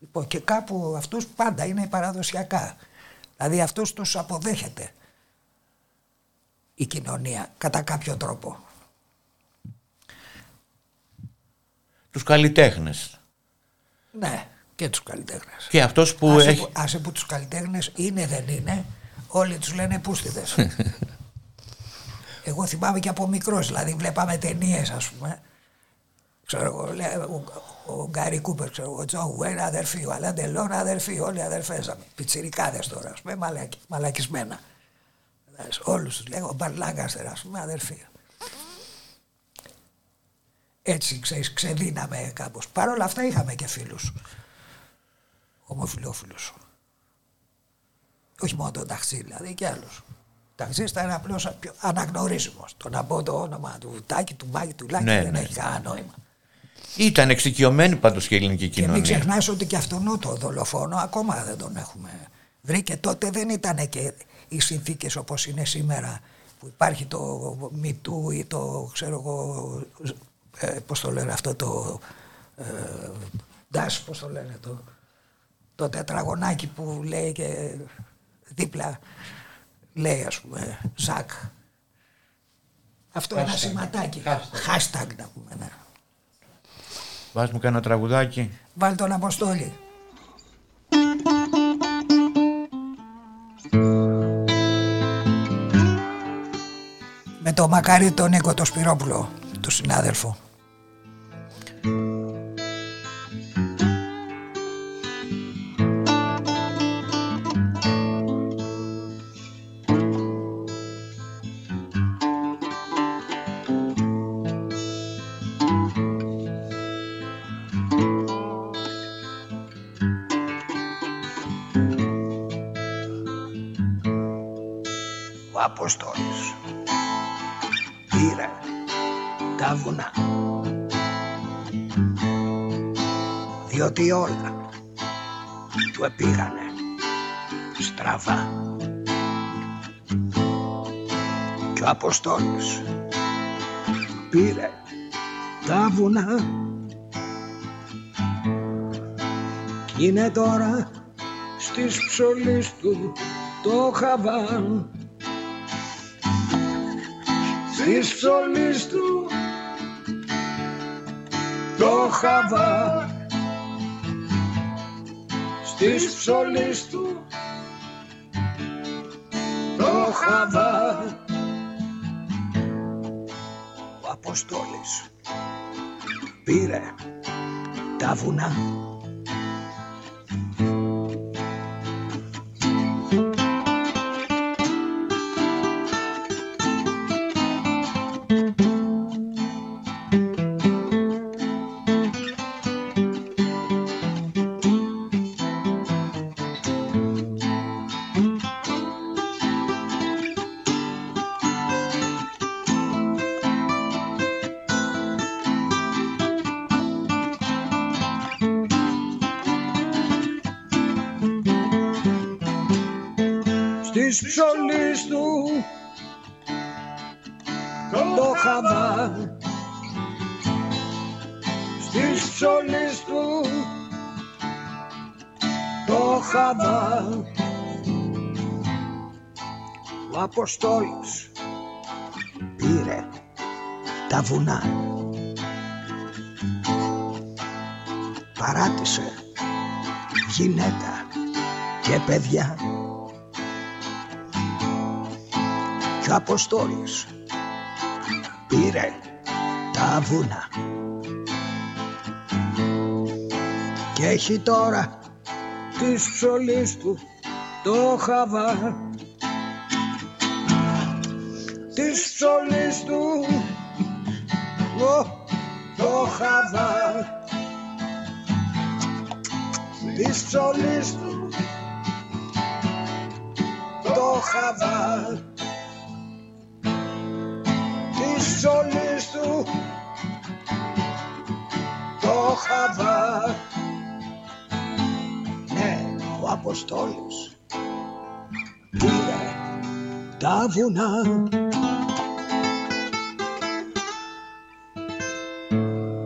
λοιπόν, και κάπου αυτούς πάντα είναι παραδοσιακά. Δηλαδή αυτούς τους αποδέχεται η κοινωνία κατά κάποιο τρόπο. Τους καλλιτέχνες. ναι και τους καλλιτέχνες. Και αυτός που άσε, έχει... που, άσε που τους καλλιτέχνες είναι δεν είναι όλοι τους λένε πούστηδες. Εγώ θυμάμαι και από μικρός δηλαδή βλέπαμε ταινίες ας πούμε Ξέρω εγώ, ο Γκάρι Κούπερ, ξέρω εγώ, Τζον Γουέιν, αδερφή, ο Αλέν Ντελόν, αδερφή, όλοι αδερφέζαμε. Πιτσιρικάδες τώρα, ας πούμε, μαλακισμένα. Όλους τους λέγω, ο Μπαρλάγκαστερ, ας πούμε, αδερφοί. Έτσι, ξέρεις, ξεδίναμε κάπως. Παρ' όλα αυτά είχαμε και φίλους. Ομοφιλόφιλους. Όχι μόνο τον ταξί, δηλαδή και άλλους. Ταξί ήταν απλώς αναγνωρίσιμος. Το να πω το όνομα του Τάκη, του Μάκη, του Λάκη ναι, δεν ναι. έχει κανένα νόημα. Ήταν εξοικειωμένη πάντως και η ελληνική Και μην κοινωνία. ξεχνάς ότι και αυτόν το δολοφόνο ακόμα δεν τον έχουμε βρει και τότε δεν ήταν και οι συνθήκες όπως είναι σήμερα που υπάρχει το μητού ή το ξέρω εγώ ε, πώς το λένε αυτό το ε, ντάς πώς το λένε το, το τετραγωνάκι που λέει και δίπλα λέει ας πούμε Ζακ αυτό ένα σηματάκι hashtag να πούμε ναι. Βάζ μου κανένα τραγουδάκι. Βάλ τον Αποστόλη. Με το μακάρι τον Νίκο το Σπυρόπουλο, του συνάδελφο. Είναι τώρα στις ψωλής του το χαβάν. Στις ψωλής του το χαβά στις ψωλής του το χαβά ο Αποστόλης πήρε τα βουνά το χαβά στη ψωλής του το χαβά ο Αποστόλης πήρε τα βουνά. Παράτησε γυναίκα και παιδιά. Και ο Αποστόλης πήρε τα βουνά. Και έχει τώρα της ψωλής του το χαβά. Της ψωλής του ο, το χαβά. Της ψωλής του το χαβά της ψωλής του το χαβά ναι ο Αποστόλης πήρε τα βουνά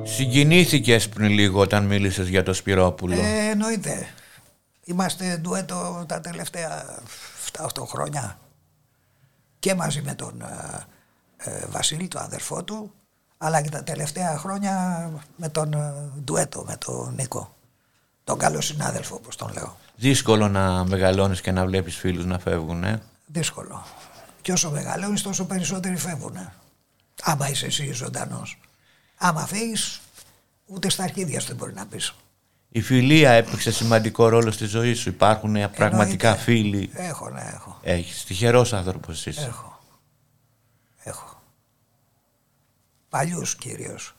Συγκινήθηκες πριν λίγο όταν μίλησες για το Σπυρόπουλο; Ε, εννοείται. Είμαστε ντουέτο τα τελευταία 7-8 χρόνια και μαζί με τον ε, ε, Βασίλη, τον αδερφό του, αλλά και τα τελευταία χρόνια με τον ε, ντουέτο, με τον Νίκο. Τον καλό συνάδελφο, όπως τον λέω. Δύσκολο να μεγαλώνεις και να βλέπεις φίλους να φεύγουν, ε; Δύσκολο. Και όσο μεγαλώνεις τόσο περισσότεροι φεύγουν. Άμα είσαι εσύ ζωντανός. Άμα φύγεις, ούτε στα αρχίδια σου δεν μπορεί να πεις. Η φιλία έπαιξε σημαντικό ρόλο στη ζωή σου. Υπάρχουν ε, πραγματικά Εννοείται. φίλοι. Έχω, ναι, έχω. Έχεις. Τυχερός άνθρωπος είσαι. Έχω. Έχω. Παλιούς κυρίως.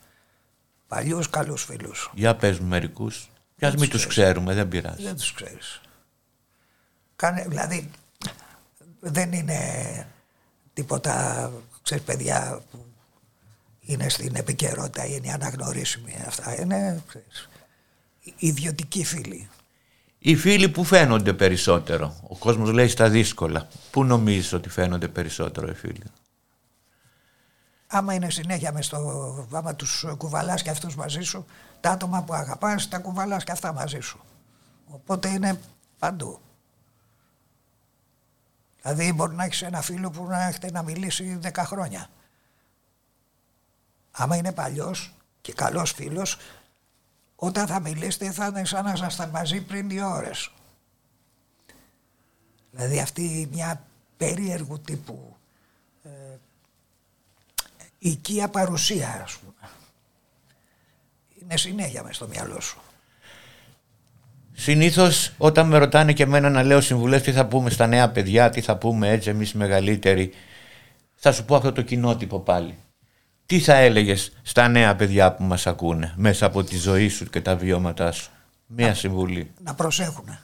Παλιούς καλούς φίλους. Για πες μου μερικούς. Κι ας μην τους ξέρουμε, δεν πειράζει. Δεν τους ξέρεις. Κάνε, δηλαδή δεν είναι τίποτα, ξέρεις παιδιά που είναι στην επικαιρότητα, είναι αναγνωρίσιμοι αυτά. Είναι ξέρεις, ιδιωτικοί φίλοι. Οι φίλοι που φαίνονται περισσότερο. Ο κόσμος λέει στα δύσκολα. Πού νομίζεις ότι φαίνονται περισσότερο οι φίλοι; Άμα είναι συνέχεια μες στο, άμα τους κουβαλάς και αυτούς μαζί σου, τα άτομα που αγαπάς τα κουβαλάς και αυτά μαζί σου. Οπότε είναι παντού. Δηλαδή μπορεί να έχεις ένα φίλο που να έχετε να μιλήσει 10 χρόνια. Άμα είναι παλιός και καλός φίλος, όταν θα μιλήσετε θα είναι σαν να ήσασταν μαζί πριν δύο ώρες. Δηλαδή αυτή μια περίεργου τύπου ε, οικία παρουσία ας πούμε. Είναι συνέχεια μες στο μυαλό σου. Συνήθως όταν με ρωτάνε και εμένα να λέω συμβουλές τι θα πούμε στα νέα παιδιά, τι θα πούμε έτσι εμείς οι μεγαλύτεροι, θα σου πω αυτό το κοινότυπο πάλι. Τι θα έλεγες στα νέα παιδιά που μας ακούνε μέσα από τη ζωή σου και τα βιώματά σου; Μία συμβουλή. Να προσέχουν.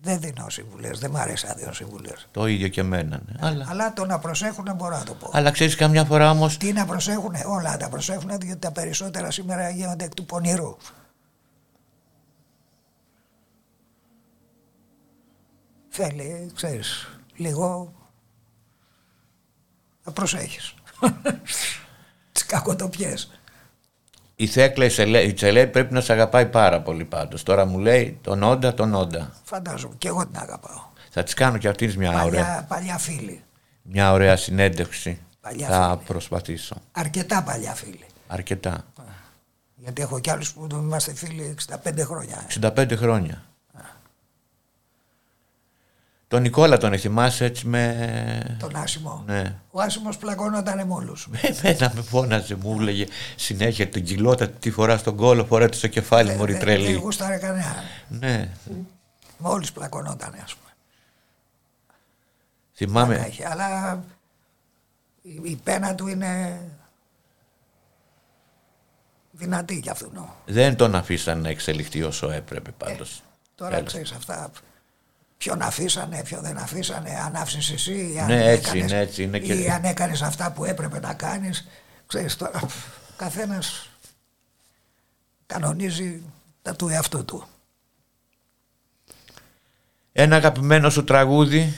Δεν δίνω συμβουλές, δεν μ' αρέσει να δίνω συμβουλές. Το ίδιο και εμένα. Ναι. Αλλά, Αλλά το να προσέχουν μπορώ να το πω. αλλά ξέρεις καμιά φορά όμω. Τι να προσέχουν, όλα τα προσέχουν διότι τα περισσότερα σήμερα γίνονται εκ του πονηρού. Θέλει, ξέρεις, λίγο να προσέχεις. Τις κακοτοπιές. Η Θέκλα η Τσελέ, η Τσελέ πρέπει να σε αγαπάει πάρα πολύ πάντως. Τώρα μου λέει τον Όντα, τον Όντα. Φαντάζομαι, και εγώ την αγαπάω. Θα της κάνω και αυτήν μια ωραία, Παλιά, παλιά φίλη. μια ωραία συνέντευξη. Παλιά θα φίλη. προσπαθήσω. Αρκετά παλιά φίλη. Αρκετά. Γιατί έχω κι άλλους που είμαστε φίλοι 65 χρόνια. 65 χρόνια. Τον Νικόλα τον θυμάσαι έτσι με... Τον Άσιμο. Ναι. Ο Άσιμος πλακώνονταν με όλους. Εμένα με φώναζε, μου έλεγε συνέχεια την κοιλότα τη φορά στον κόλο, φορά τη στο κεφάλι μου, Δεν- Δεν τρελή. γούσταρε κανένα. Ναι, Με όλους πλακωνόταν ας πούμε. θυμάμαι. Πλάκα είχε, αλλά η, η πένα του είναι δυνατή κι αυτού. νο. Δεν τον αφήσαν να εξελιχθεί όσο έπρεπε πάντως. Τώρα Έλα. ξέρεις αυτά. Ποιον αφήσανε, ποιον δεν αφήσανε, αν άφησες εσύ ή αν, Ναι, έτσι έκανες, είναι, έτσι είναι και- ή αν έκανες αυτά που έπρεπε να κάνεις. Ξέρεις τώρα, πφ, καθένας κανονίζει τα του εαυτού του. Ένα αγαπημένο σου τραγούδι,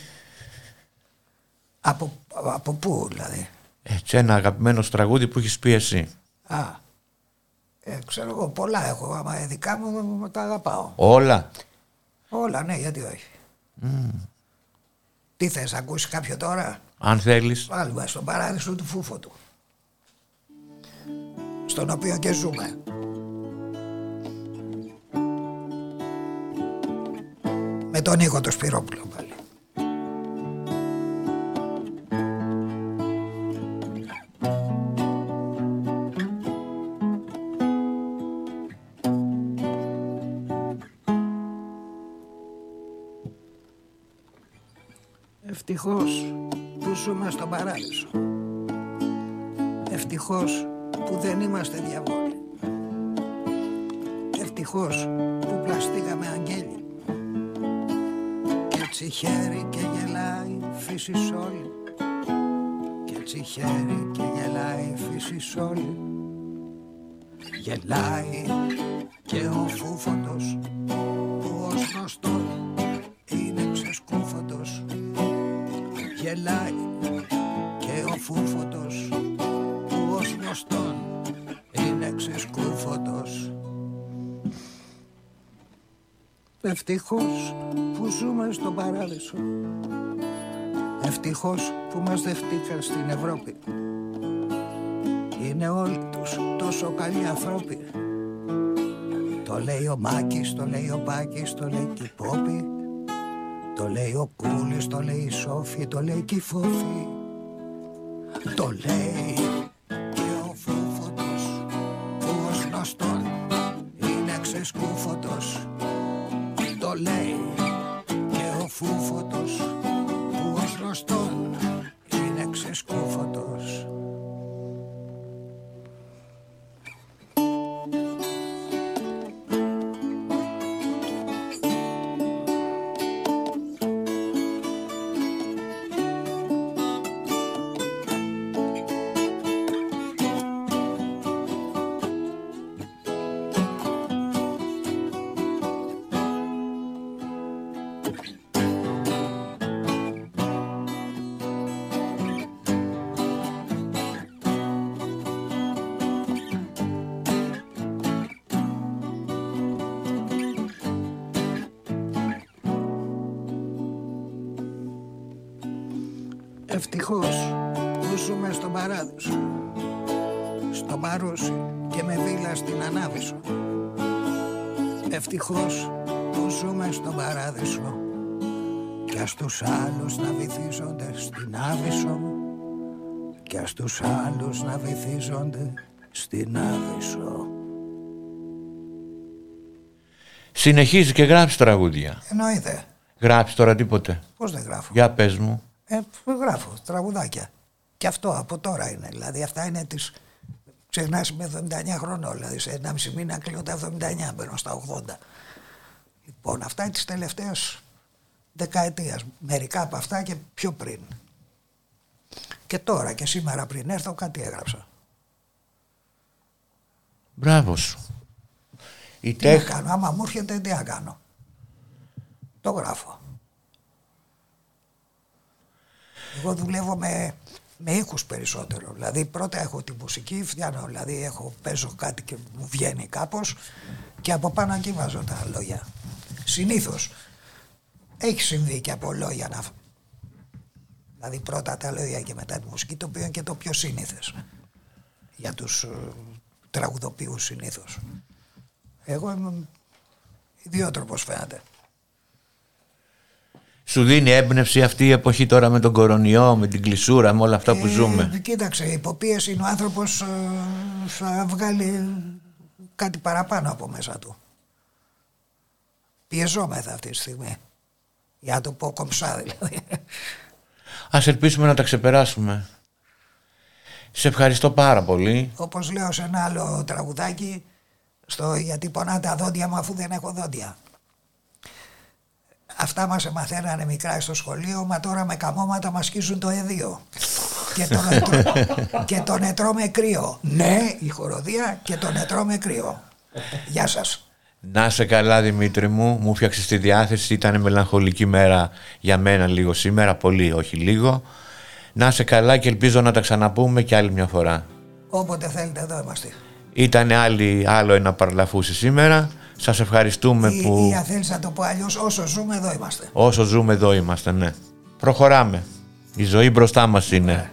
Από, από πού δηλαδή; έτσι ένα αγαπημένο σου τραγούδι που έχεις πει εσύ. Α, Ε, ξέρω εγώ, πολλά έχω. Άμα δικά μου τα αγαπάω. Όλα. Όλα, ναι, γιατί όχι. Τι θες, ακούσεις κάποιο τώρα; Αν θέλεις. Βάλουμε στον παράδεισο του Φούφωτου. Στον οποίο και ζούμε. Με τον Νίκο το Σπυρόπουλο Ευτυχώς που ζούμε στον παράδεισο. Ευτυχώς που δεν είμαστε διαβόλοι. Ευτυχώς που πλαστήκαμε αγγέλοι. Και έτσι χέρι και γελάει η φύση όλη. Και έτσι χέρι και γελάει η φύση όλη. Γελάει και ο φούφωτος γελάει και ο φούφωτος που ως γνωστόν είναι ξεσκούφωτος. Ευτυχώς που ζούμε στον παράδεισο. Ευτυχώς που μας δεχτήκαν στην Ευρώπη. Είναι όλοι τους τόσο καλοί ανθρώποι. Το λέει ο Μάκης, το λέει ο Πάκης, το λέει και η Πόπη. Το λέει ο Κούλης, το λέει η Σόφη, το λέει και η Φόφη. Το λέει τους άλλους να βυθίζονται στην Άβυσσο Συνεχίζει και γράψει τραγούδια. Εννοείται Γράψει τώρα τίποτε. Πώς δεν γράφω; Για πες μου. Ε, γράφω τραγουδάκια. Και αυτό από τώρα είναι. Δηλαδή αυτά είναι τις... Ξεχνάς με 79 χρονών, δηλαδή σε 1,5 μήνα κλείνω τα 79, μπαίνω στα 80. Λοιπόν, αυτά είναι τις τελευταίες δεκαετίας. Μερικά από αυτά και πιο πριν. Και τώρα και σήμερα πριν έρθω κάτι έγραψα. Μπράβο σου. Η Τι να τέχ... κάνω, άμα μου έρχεται τι να κάνω. Το γράφω. Εγώ δουλεύω με, με ήχους περισσότερο. Δηλαδή πρώτα έχω τη μουσική, φτιάχνω, δηλαδή έχω, παίζω κάτι και μου βγαίνει κάπως και από πάνω εκεί βάζω τα λόγια. Συνήθως έχει συμβεί και από λόγια να... Δηλαδή πρώτα τα λόγια και μετά τη μουσική, το οποίο είναι και το πιο σύνηθες για τους ε, τραγουδοποιούς συνήθως. Εγώ είμαι ιδιότροπος φαίνεται. Σου δίνει έμπνευση αυτή η εποχή τώρα με τον κορονοϊό, με την κλεισούρα, με όλα αυτά που Ε, ζούμε; Κοίταξε, υποπίεση είναι ο άνθρωπος ε, θα βγάλει κάτι παραπάνω από μέσα του. Πιεζόμεθα αυτή τη στιγμή. Για να το πω κομψά δηλαδή. Ας ελπίσουμε να τα ξεπεράσουμε. Σε ευχαριστώ πάρα πολύ. Όπως λέω σε ένα άλλο τραγουδάκι, στο γιατί πονά τα δόντια μου αφού δεν έχω δόντια. Αυτά μας μαθαίνανε μικρά στο σχολείο, μα τώρα με καμώματα μας σκίζουν το εδίο. και, το νετρό, και το νετρό με κρύο. Ναι, η χοροδία και το νετρό με κρύο. Γεια σας. Να σε καλά Δημήτρη μου, μου φτιάξεις τη διάθεση, ήταν μελαγχολική μέρα για μένα λίγο σήμερα, πολύ όχι λίγο. Να σε καλά και ελπίζω να τα ξαναπούμε και άλλη μια φορά. Όποτε θέλετε εδώ είμαστε. Ήταν άλλη, άλλο ένα παραλαφούσι σήμερα. Σας ευχαριστούμε Ή, που ή αν θέλεις να το πω αλλιώς, όσο ζούμε εδώ είμαστε. όσο ζούμε εδώ είμαστε, ναι. Προχωράμε. Η ζωή μπροστά μας είναι.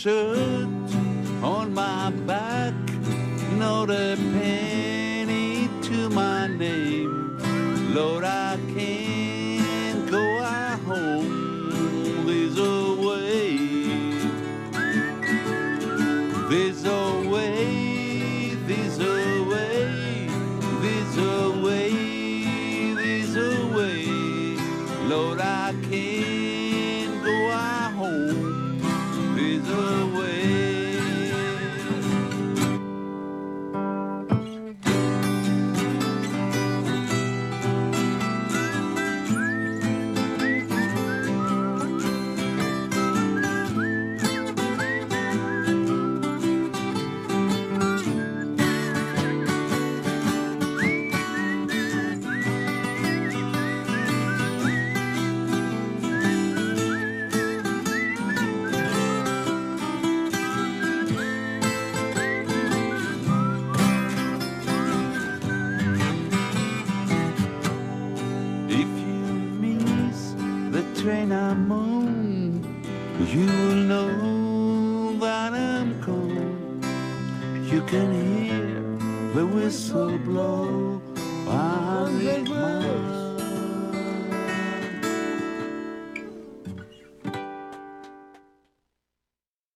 should.